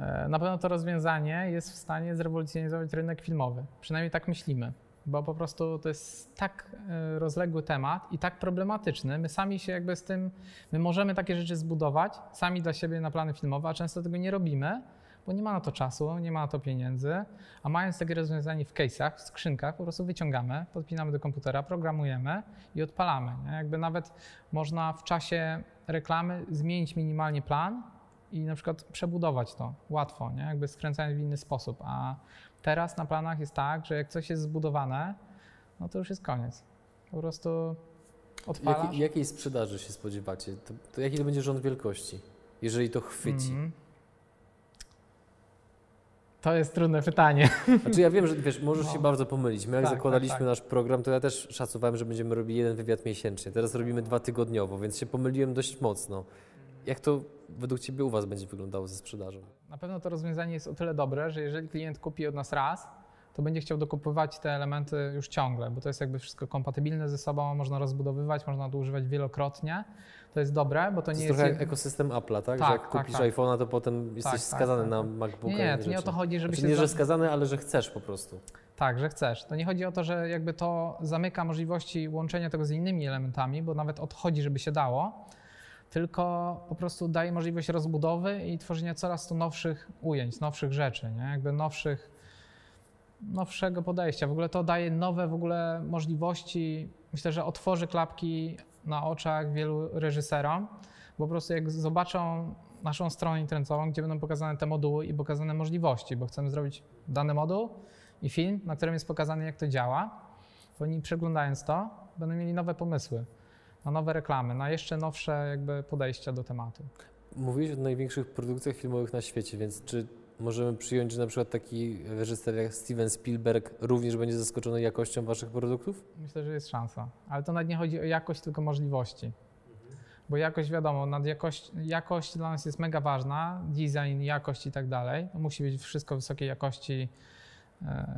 E, na pewno to rozwiązanie jest w stanie zrewolucjonizować rynek filmowy. Przynajmniej tak myślimy bo po prostu to jest tak e, rozległy temat i tak problematyczny. My sami się jakby z tym, my możemy takie rzeczy zbudować sami dla siebie na plany filmowe, a często tego nie robimy, bo nie ma na to czasu, nie ma na to pieniędzy, a mając takie rozwiązanie w case'ach, w skrzynkach, po prostu wyciągamy, podpinamy do komputera, programujemy i odpalamy. Nie? Jakby nawet można w czasie reklamy zmienić minimalnie plan i na przykład przebudować to łatwo, nie? jakby skręcając w inny sposób, a Teraz na planach jest tak, że jak coś jest zbudowane, no to już jest koniec. Po prostu odpalasz. Jaki, jakiej sprzedaży się spodziewacie? To, to jaki to będzie rząd wielkości, jeżeli to chwyci? Mm. To jest trudne pytanie. Znaczy ja wiem, że wiesz, możesz no. się bardzo pomylić. My jak tak, tak zakładaliśmy tak, tak. nasz program, to ja też szacowałem, że będziemy robili jeden wywiad miesięcznie. Teraz robimy dwa tygodniowo, więc się pomyliłem dość mocno. Jak to według Ciebie u Was będzie wyglądało ze sprzedażą? Na pewno to rozwiązanie jest o tyle dobre, że jeżeli klient kupi od nas raz, to będzie chciał dokupywać te elementy już ciągle, bo to jest jakby wszystko kompatybilne ze sobą, można rozbudowywać, można to używać wielokrotnie. To jest dobre, bo to, to nie jest... trochę ekosystem Apple'a, tak? tak? Że jak tak, kupisz tak. iPhone'a, to potem jesteś tak, tak skazany tak, na MacBooka. Nie, nie, to nie o to chodzi, żeby znaczy, się... Nie, że skazany, ale że chcesz po prostu. Tak, że chcesz. To nie chodzi o to, że jakby to zamyka możliwości łączenia tego z innymi elementami, bo nawet odchodzi, żeby się dało, tylko po prostu daje możliwość rozbudowy i tworzenia coraz to nowszych ujęć, nowszych rzeczy, nie? jakby nowszych, nowszego podejścia. W ogóle to daje nowe w ogóle możliwości. Myślę, że otworzy klapki na oczach wielu reżyserom, bo po prostu jak zobaczą naszą stronę internetową, gdzie będą pokazane te moduły i pokazane możliwości, bo chcemy zrobić dany moduł i film, na którym jest pokazane, jak to działa, to oni przeglądając to, będą mieli nowe pomysły na nowe reklamy, na jeszcze nowsze jakby podejścia do tematu. Mówiłeś o największych produkcjach filmowych na świecie, więc czy możemy przyjąć, że na przykład taki reżyser jak Steven Spielberg również będzie zaskoczony jakością waszych produktów? Myślę, że jest szansa, ale to nawet nie chodzi o jakość, tylko możliwości. Bo jakość, wiadomo, nad jakość, jakość dla nas jest mega ważna, design, jakość i tak dalej. Musi być wszystko wysokiej jakości,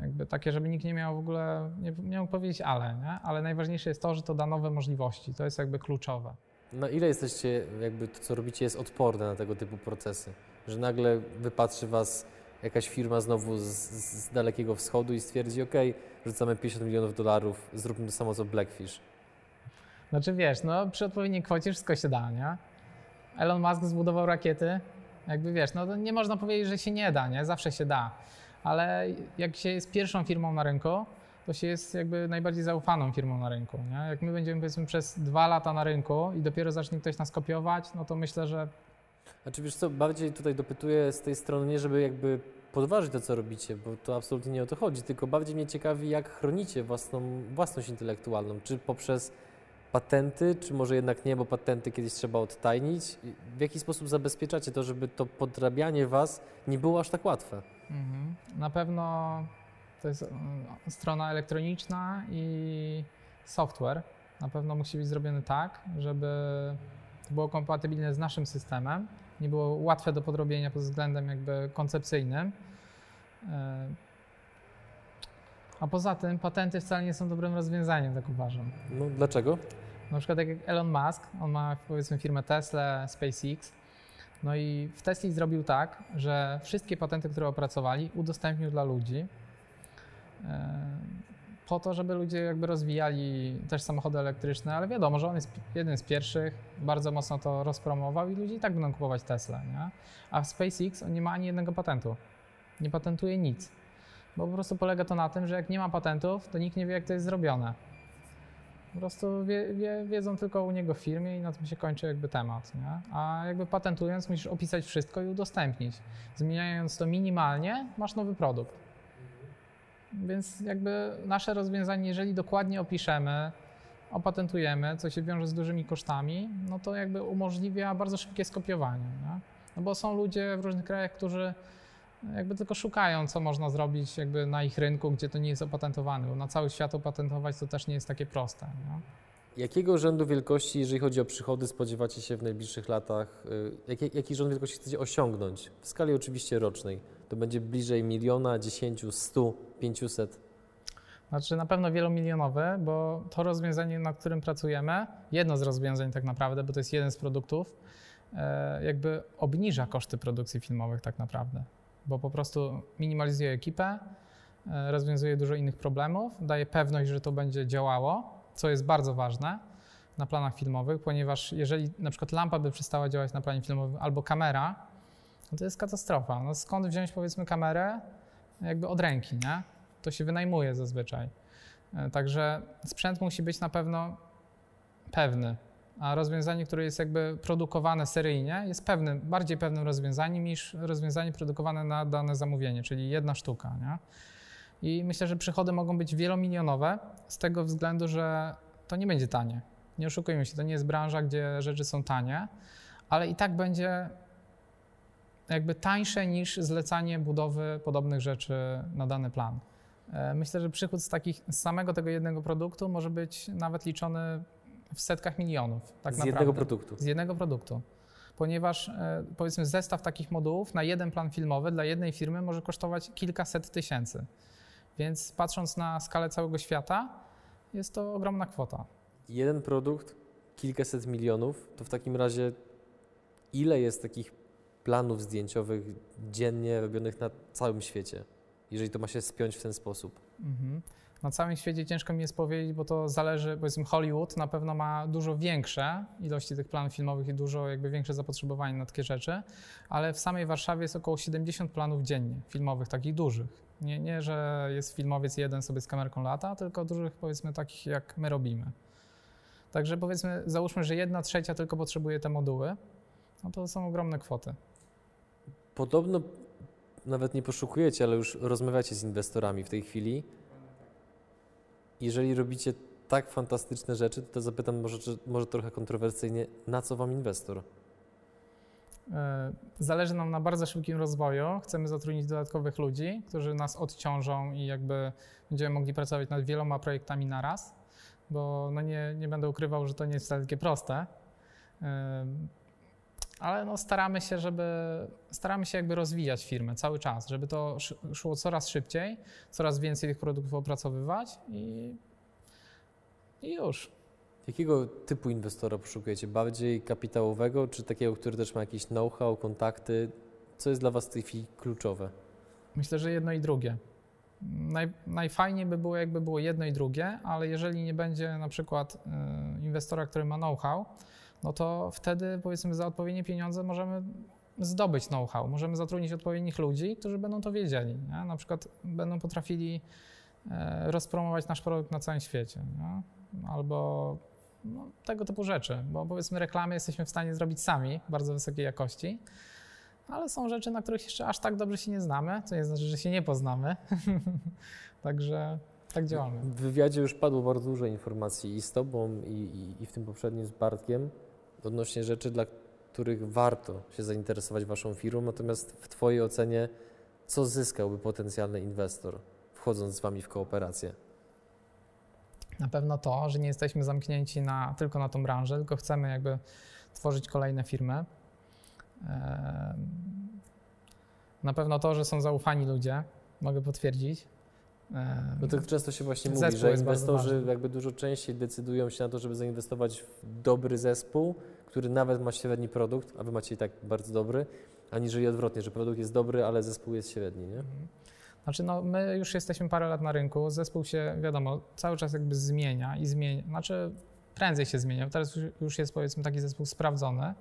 jakby takie, żeby nikt nie miał w ogóle, nie, nie mógł powiedzieć ale, nie? ale najważniejsze jest to, że to da nowe możliwości, to jest jakby kluczowe. Na ile jesteście, jakby to co robicie jest odporne na tego typu procesy? Że nagle wypatrzy Was jakaś firma znowu z, z Dalekiego Wschodu i stwierdzi, ok, rzucamy 50 milionów dolarów, zróbmy to samo co Blackfish. Znaczy wiesz, no przy odpowiedniej kwocie wszystko się da, nie? Elon Musk zbudował rakiety, jakby wiesz, no to nie można powiedzieć, że się nie da, nie? Zawsze się da. Ale jak się jest pierwszą firmą na rynku, to się jest jakby najbardziej zaufaną firmą na rynku. Nie? Jak my będziemy powiedzmy przez dwa lata na rynku i dopiero zacznie ktoś nas kopiować, no to myślę, że Znaczy wiesz co, bardziej tutaj dopytuję z tej strony nie, żeby jakby podważyć to, co robicie, bo to absolutnie nie o to chodzi, tylko bardziej mnie ciekawi, jak chronicie własną własność intelektualną, czy poprzez patenty, czy może jednak nie, bo patenty kiedyś trzeba odtajnić. W jaki sposób zabezpieczacie to, żeby to podrabianie was nie było aż tak łatwe? Mhm. Na pewno to jest mm, strona elektroniczna i software. Na pewno musi być zrobiony tak, żeby to było kompatybilne z naszym systemem, nie było łatwe do podrobienia pod względem jakby koncepcyjnym. E, A poza tym patenty wcale nie są dobrym rozwiązaniem, tak uważam. No dlaczego? Na przykład tak jak Elon Musk, on ma powiedzmy firmę Tesla, SpaceX. No i w Tesli zrobił tak, że wszystkie patenty, które opracowali, udostępnił dla ludzi. e, Po to, żeby ludzie jakby rozwijali też samochody elektryczne, ale wiadomo, że on jest jeden z pierwszych, bardzo mocno to rozpromował i ludzie i tak będą kupować Tesla, nie? A w SpaceX on nie ma ani jednego patentu. Nie patentuje nic. Bo po prostu polega to na tym, że jak nie ma patentów, to nikt nie wie, jak to jest zrobione. Po prostu wie, wie, wiedzą tylko u niego w firmie i na tym się kończy jakby temat, nie? A jakby patentując musisz opisać wszystko i udostępnić. Zmieniając to minimalnie, masz nowy produkt. Więc jakby nasze rozwiązanie, jeżeli dokładnie opiszemy, opatentujemy, co się wiąże z dużymi kosztami, no to jakby umożliwia bardzo szybkie skopiowanie, nie? No bo są ludzie w różnych krajach, którzy jakby tylko szukają, co można zrobić jakby na ich rynku, gdzie to nie jest opatentowane, bo na cały świat opatentować to też nie jest takie proste. Nie? Jakiego rzędu wielkości, jeżeli chodzi o przychody, spodziewacie się w najbliższych latach? Y, Jaki, jaki rząd wielkości chcecie osiągnąć? W skali oczywiście rocznej. To będzie bliżej miliona, dziesięciu, stu, pięciuset. Znaczy na pewno wielomilionowe, bo to rozwiązanie, nad którym pracujemy, jedno z rozwiązań tak naprawdę, bo to jest jeden z produktów, e, jakby obniża koszty produkcji filmowych tak naprawdę, bo po prostu minimalizuje ekipę, e, rozwiązuje dużo innych problemów, daje pewność, że to będzie działało, co jest bardzo ważne na planach filmowych, ponieważ jeżeli na przykład lampa by przestała działać na planie filmowym albo kamera, no to jest katastrofa. No skąd wziąć powiedzmy kamerę jakby od ręki, nie? To się wynajmuje zazwyczaj. E, Także sprzęt musi być na pewno pewny, a rozwiązanie, które jest jakby produkowane seryjnie, jest pewnym, bardziej pewnym rozwiązaniem niż rozwiązanie produkowane na dane zamówienie, czyli jedna sztuka. Nie? I myślę, że przychody mogą być wielomilionowe z tego względu, że to nie będzie tanie. Nie oszukujmy się, to nie jest branża, gdzie rzeczy są tanie, ale i tak będzie jakby tańsze niż zlecanie budowy podobnych rzeczy na dany plan. E, Myślę, że przychód z, takich, z samego tego jednego produktu może być nawet liczony w setkach milionów. Tak z naprawdę. jednego produktu. Z jednego produktu. Ponieważ e, powiedzmy zestaw takich modułów na jeden plan filmowy dla jednej firmy może kosztować kilkaset tysięcy. Więc patrząc na skalę całego świata, jest to ogromna kwota. Jeden produkt, kilkaset milionów, to w takim razie ile jest takich planów zdjęciowych dziennie robionych na całym świecie, jeżeli to ma się spiąć w ten sposób? Mhm. Na całym świecie ciężko mi jest powiedzieć, bo to zależy, powiedzmy Hollywood na pewno ma dużo większe ilości tych planów filmowych i dużo jakby większe zapotrzebowanie na takie rzeczy, ale w samej Warszawie jest około 70 planów dziennie filmowych, takich dużych. Nie, nie, że jest filmowiec jeden sobie z kamerką lata, tylko dużych powiedzmy takich jak my robimy. Także powiedzmy, załóżmy, że jedna trzecia tylko potrzebuje te moduły, no to są ogromne kwoty. Podobno nawet nie poszukujecie, ale już rozmawiacie z inwestorami w tej chwili. Jeżeli robicie tak fantastyczne rzeczy, to zapytam może, może trochę kontrowersyjnie, na co wam inwestor? E, Zależy nam na bardzo szybkim rozwoju. Chcemy zatrudnić dodatkowych ludzi, którzy nas odciążą i jakby będziemy mogli pracować nad wieloma projektami naraz, bo no nie, nie będę ukrywał, że to nie jest takie proste. Ale no staramy się, żeby staramy się jakby rozwijać firmę cały czas, żeby to sz- szło coraz szybciej, coraz więcej tych produktów opracowywać i, i już. Jakiego typu inwestora poszukujecie? Bardziej kapitałowego, czy takiego, który też ma jakiś know-how, kontakty? Co jest dla was w tej chwili kluczowe? Myślę, że jedno i drugie. Naj, najfajniej by było, jakby było jedno i drugie, ale jeżeli nie będzie na przykład y, inwestora, który ma know-how, no to wtedy powiedzmy za odpowiednie pieniądze możemy zdobyć know-how, możemy zatrudnić odpowiednich ludzi, którzy będą to wiedzieli. Nie? Na przykład będą potrafili e, rozpromować nasz produkt na całym świecie. Nie? Albo no, tego typu rzeczy, bo powiedzmy reklamy jesteśmy w stanie zrobić sami, bardzo wysokiej jakości, ale są rzeczy, na których jeszcze aż tak dobrze się nie znamy, co nie znaczy, że się nie poznamy. Także tak działamy. W wywiadzie już padło bardzo dużo informacji i z Tobą, i, i, i w tym poprzednim z Bartkiem odnośnie rzeczy, dla których warto się zainteresować Waszą firmą. Natomiast w Twojej ocenie, co zyskałby potencjalny inwestor, wchodząc z Wami w kooperację? Na pewno to, że nie jesteśmy zamknięci na, tylko na tą branżę, tylko chcemy jakby tworzyć kolejne firmy. Na pewno to, że są zaufani ludzie, mogę potwierdzić. No tak często się właśnie mówi, że inwestorzy jakby dużo częściej decydują się na to, żeby zainwestować w dobry zespół, który nawet ma średni produkt, a wy macie i tak bardzo dobry, aniżeli odwrotnie, że produkt jest dobry, ale zespół jest średni, nie? Mhm. Znaczy, no, my już jesteśmy parę lat na rynku, zespół się, wiadomo, cały czas jakby zmienia i zmienia, znaczy prędzej się zmienia. Teraz już jest powiedzmy taki zespół sprawdzony.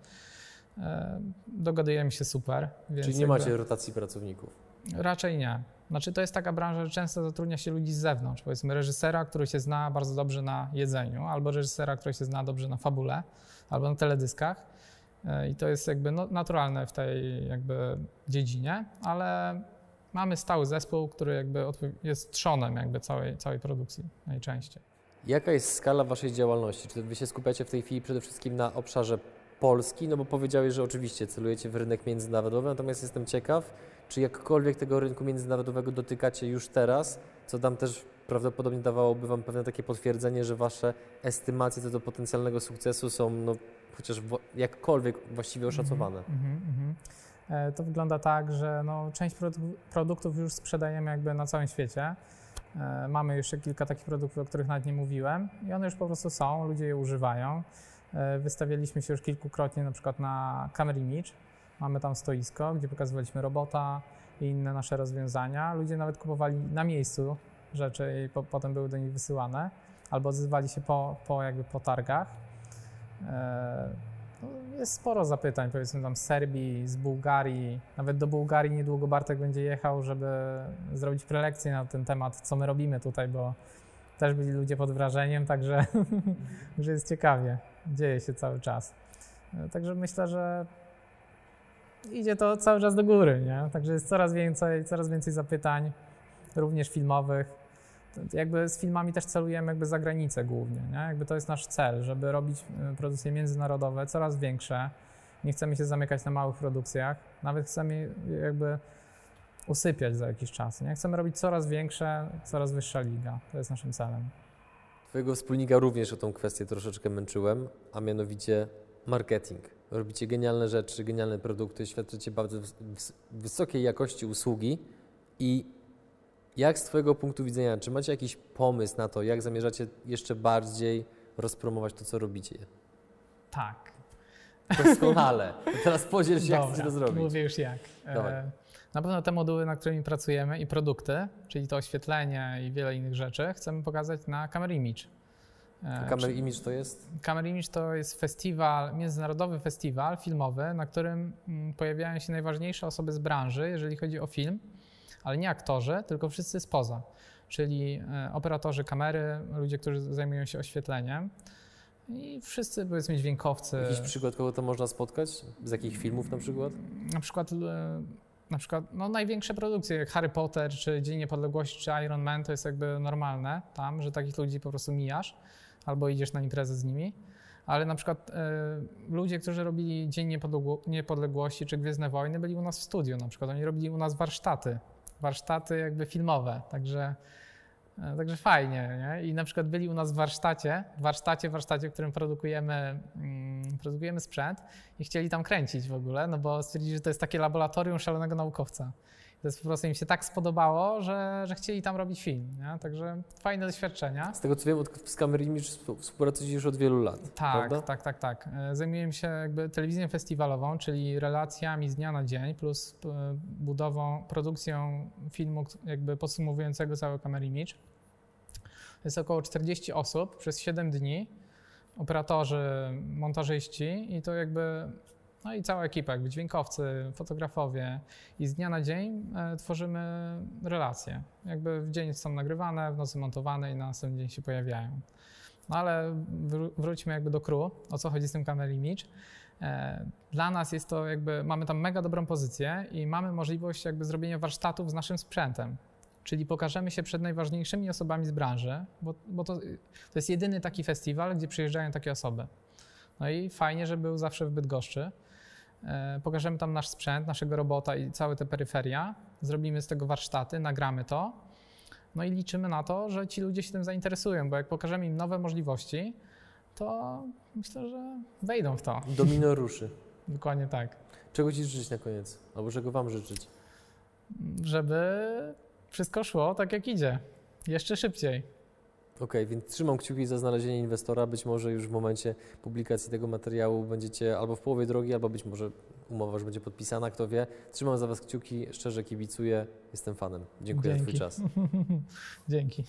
Dogadujemy się super. Czyli nie macie rotacji pracowników? Raczej nie. Znaczy to jest taka branża, że często zatrudnia się ludzi z zewnątrz. Powiedzmy reżysera, który się zna bardzo dobrze na jedzeniu, albo reżysera, który się zna dobrze na fabule, albo na teledyskach. E, I to jest jakby no, naturalne w tej jakby dziedzinie, ale mamy stały zespół, który jakby jest trzonem jakby całej, całej produkcji najczęściej. Jaka jest skala waszej działalności? Czy wy się skupiacie w tej chwili przede wszystkim na obszarze Polski? No bo powiedziałeś, że oczywiście celujecie w rynek międzynarodowy, natomiast jestem ciekaw, czy jakkolwiek tego rynku międzynarodowego dotykacie już teraz, co tam też prawdopodobnie dawałoby Wam pewne takie potwierdzenie, że Wasze estymacje co do potencjalnego sukcesu są no, chociaż jakkolwiek właściwie oszacowane. Mm -hmm, to wygląda tak, że no, część produktów już sprzedajemy jakby na całym świecie. E, mamy jeszcze kilka takich produktów, o których nawet nie mówiłem i one już po prostu są, ludzie je używają. E, wystawialiśmy się już kilkukrotnie na przykład na Camera Image. Mamy tam stoisko, gdzie pokazywaliśmy robota i inne nasze rozwiązania. Ludzie nawet kupowali na miejscu rzeczy i po, potem były do nich wysyłane albo odzywali się po, po jakby po targach. E, no, jest sporo zapytań, powiedzmy tam z Serbii, z Bułgarii. Nawet do Bułgarii niedługo Bartek będzie jechał, żeby zrobić prelekcję na ten temat, co my robimy tutaj, bo też byli ludzie pod wrażeniem, także że jest ciekawie. Dzieje się cały czas. E, także myślę, że idzie to cały czas do góry, nie? Także jest coraz więcej, coraz więcej zapytań, również filmowych jakby z filmami też celujemy jakby za granicę głównie, nie? Jakby to jest nasz cel, żeby robić y, produkcje międzynarodowe coraz większe. Nie chcemy się zamykać na małych produkcjach, nawet chcemy jakby usypiać za jakiś czas, nie? Chcemy robić coraz większe, coraz wyższa liga. To jest naszym celem. Twojego wspólnika również o tą kwestię troszeczkę męczyłem, a mianowicie marketing. Robicie genialne rzeczy, genialne produkty, świadczycie bardzo wysokiej jakości usługi i jak z Twojego punktu widzenia, czy macie jakiś pomysł na to, jak zamierzacie jeszcze bardziej rozpromować to, co robicie? Tak. Doskonale. teraz podziel się, Dobra, jak chcecie to zrobić. Mówię już jak. E, na pewno te moduły, nad którymi pracujemy i produkty, czyli to oświetlenie i wiele innych rzeczy, chcemy pokazać na Camera Image. E, Camera Image to jest? Camera Image to jest festiwal, międzynarodowy festiwal filmowy, na którym mm, pojawiają się najważniejsze osoby z branży, jeżeli chodzi o film ale nie aktorzy, tylko wszyscy spoza, czyli e, operatorzy kamery, ludzie, którzy zajmują się oświetleniem i wszyscy, powiedzmy, dźwiękowcy. Jakiś przykład, kogo to można spotkać? Z jakich filmów na przykład? Na przykład, e, na przykład no, największe produkcje, jak Harry Potter, czy Dzień Niepodległości, czy Iron Man, to jest jakby normalne tam, że takich ludzi po prostu mijasz albo idziesz na imprezę z nimi. Ale na przykład y, ludzie, którzy robili Dzień Niepodległości czy Gwiezdne Wojny, byli u nas w studiu na przykład. Oni robili u nas warsztaty. Warsztaty jakby filmowe, także, także fajnie. Nie? I na przykład byli u nas w warsztacie, warsztacie, warsztacie, w którym produkujemy, mm, produkujemy sprzęt i chcieli tam kręcić w ogóle, no bo stwierdzili, że to jest takie laboratorium szalonego naukowca. To jest po prostu im się tak spodobało, że, że chcieli tam robić film. Nie? Także fajne doświadczenia. Z tego co wiem, z współ- współpracujesz już od wielu lat, Tak, prawda? tak, tak, tak. E, Zajmuję się jakby telewizją festiwalową, czyli relacjami z dnia na dzień, plus e, budową, produkcją filmu jakby podsumowującego cały Camera Image. Jest około 40 osób przez 7 dni, operatorzy, montażyści i to jakby, no i cała ekipa, jakby dźwiękowcy, fotografowie i z dnia na dzień e, tworzymy relacje. Jakby w dzień są nagrywane, w nocy montowane i na następny dzień się pojawiają. No ale wró- wróćmy jakby do crew, o co chodzi z tym Camera Image. Dla nas jest to jakby, mamy tam mega dobrą pozycję i mamy możliwość jakby zrobienia warsztatów z naszym sprzętem. Czyli pokażemy się przed najważniejszymi osobami z branży, bo, bo to, to jest jedyny taki festiwal, gdzie przyjeżdżają takie osoby. No i fajnie, że był zawsze w Bydgoszczy. E, Pokażemy tam nasz sprzęt, naszego robota i całe te peryferia. Zrobimy z tego warsztaty, nagramy to. No i liczymy na to, że ci ludzie się tym zainteresują, bo jak pokażemy im nowe możliwości, to myślę, że wejdą w to. Domino ruszy. Dokładnie tak. Czego Ci życzyć na koniec? Albo czego Wam życzyć? Żeby wszystko szło tak, jak idzie. Jeszcze szybciej. Okej, więc trzymam kciuki za znalezienie inwestora. Być może już w momencie publikacji tego materiału będziecie albo w połowie drogi, albo być może umowa już będzie podpisana, kto wie. Trzymam za Was kciuki, szczerze kibicuję, jestem fanem. Dziękuję za Twój Dzięki. czas. Dzięki.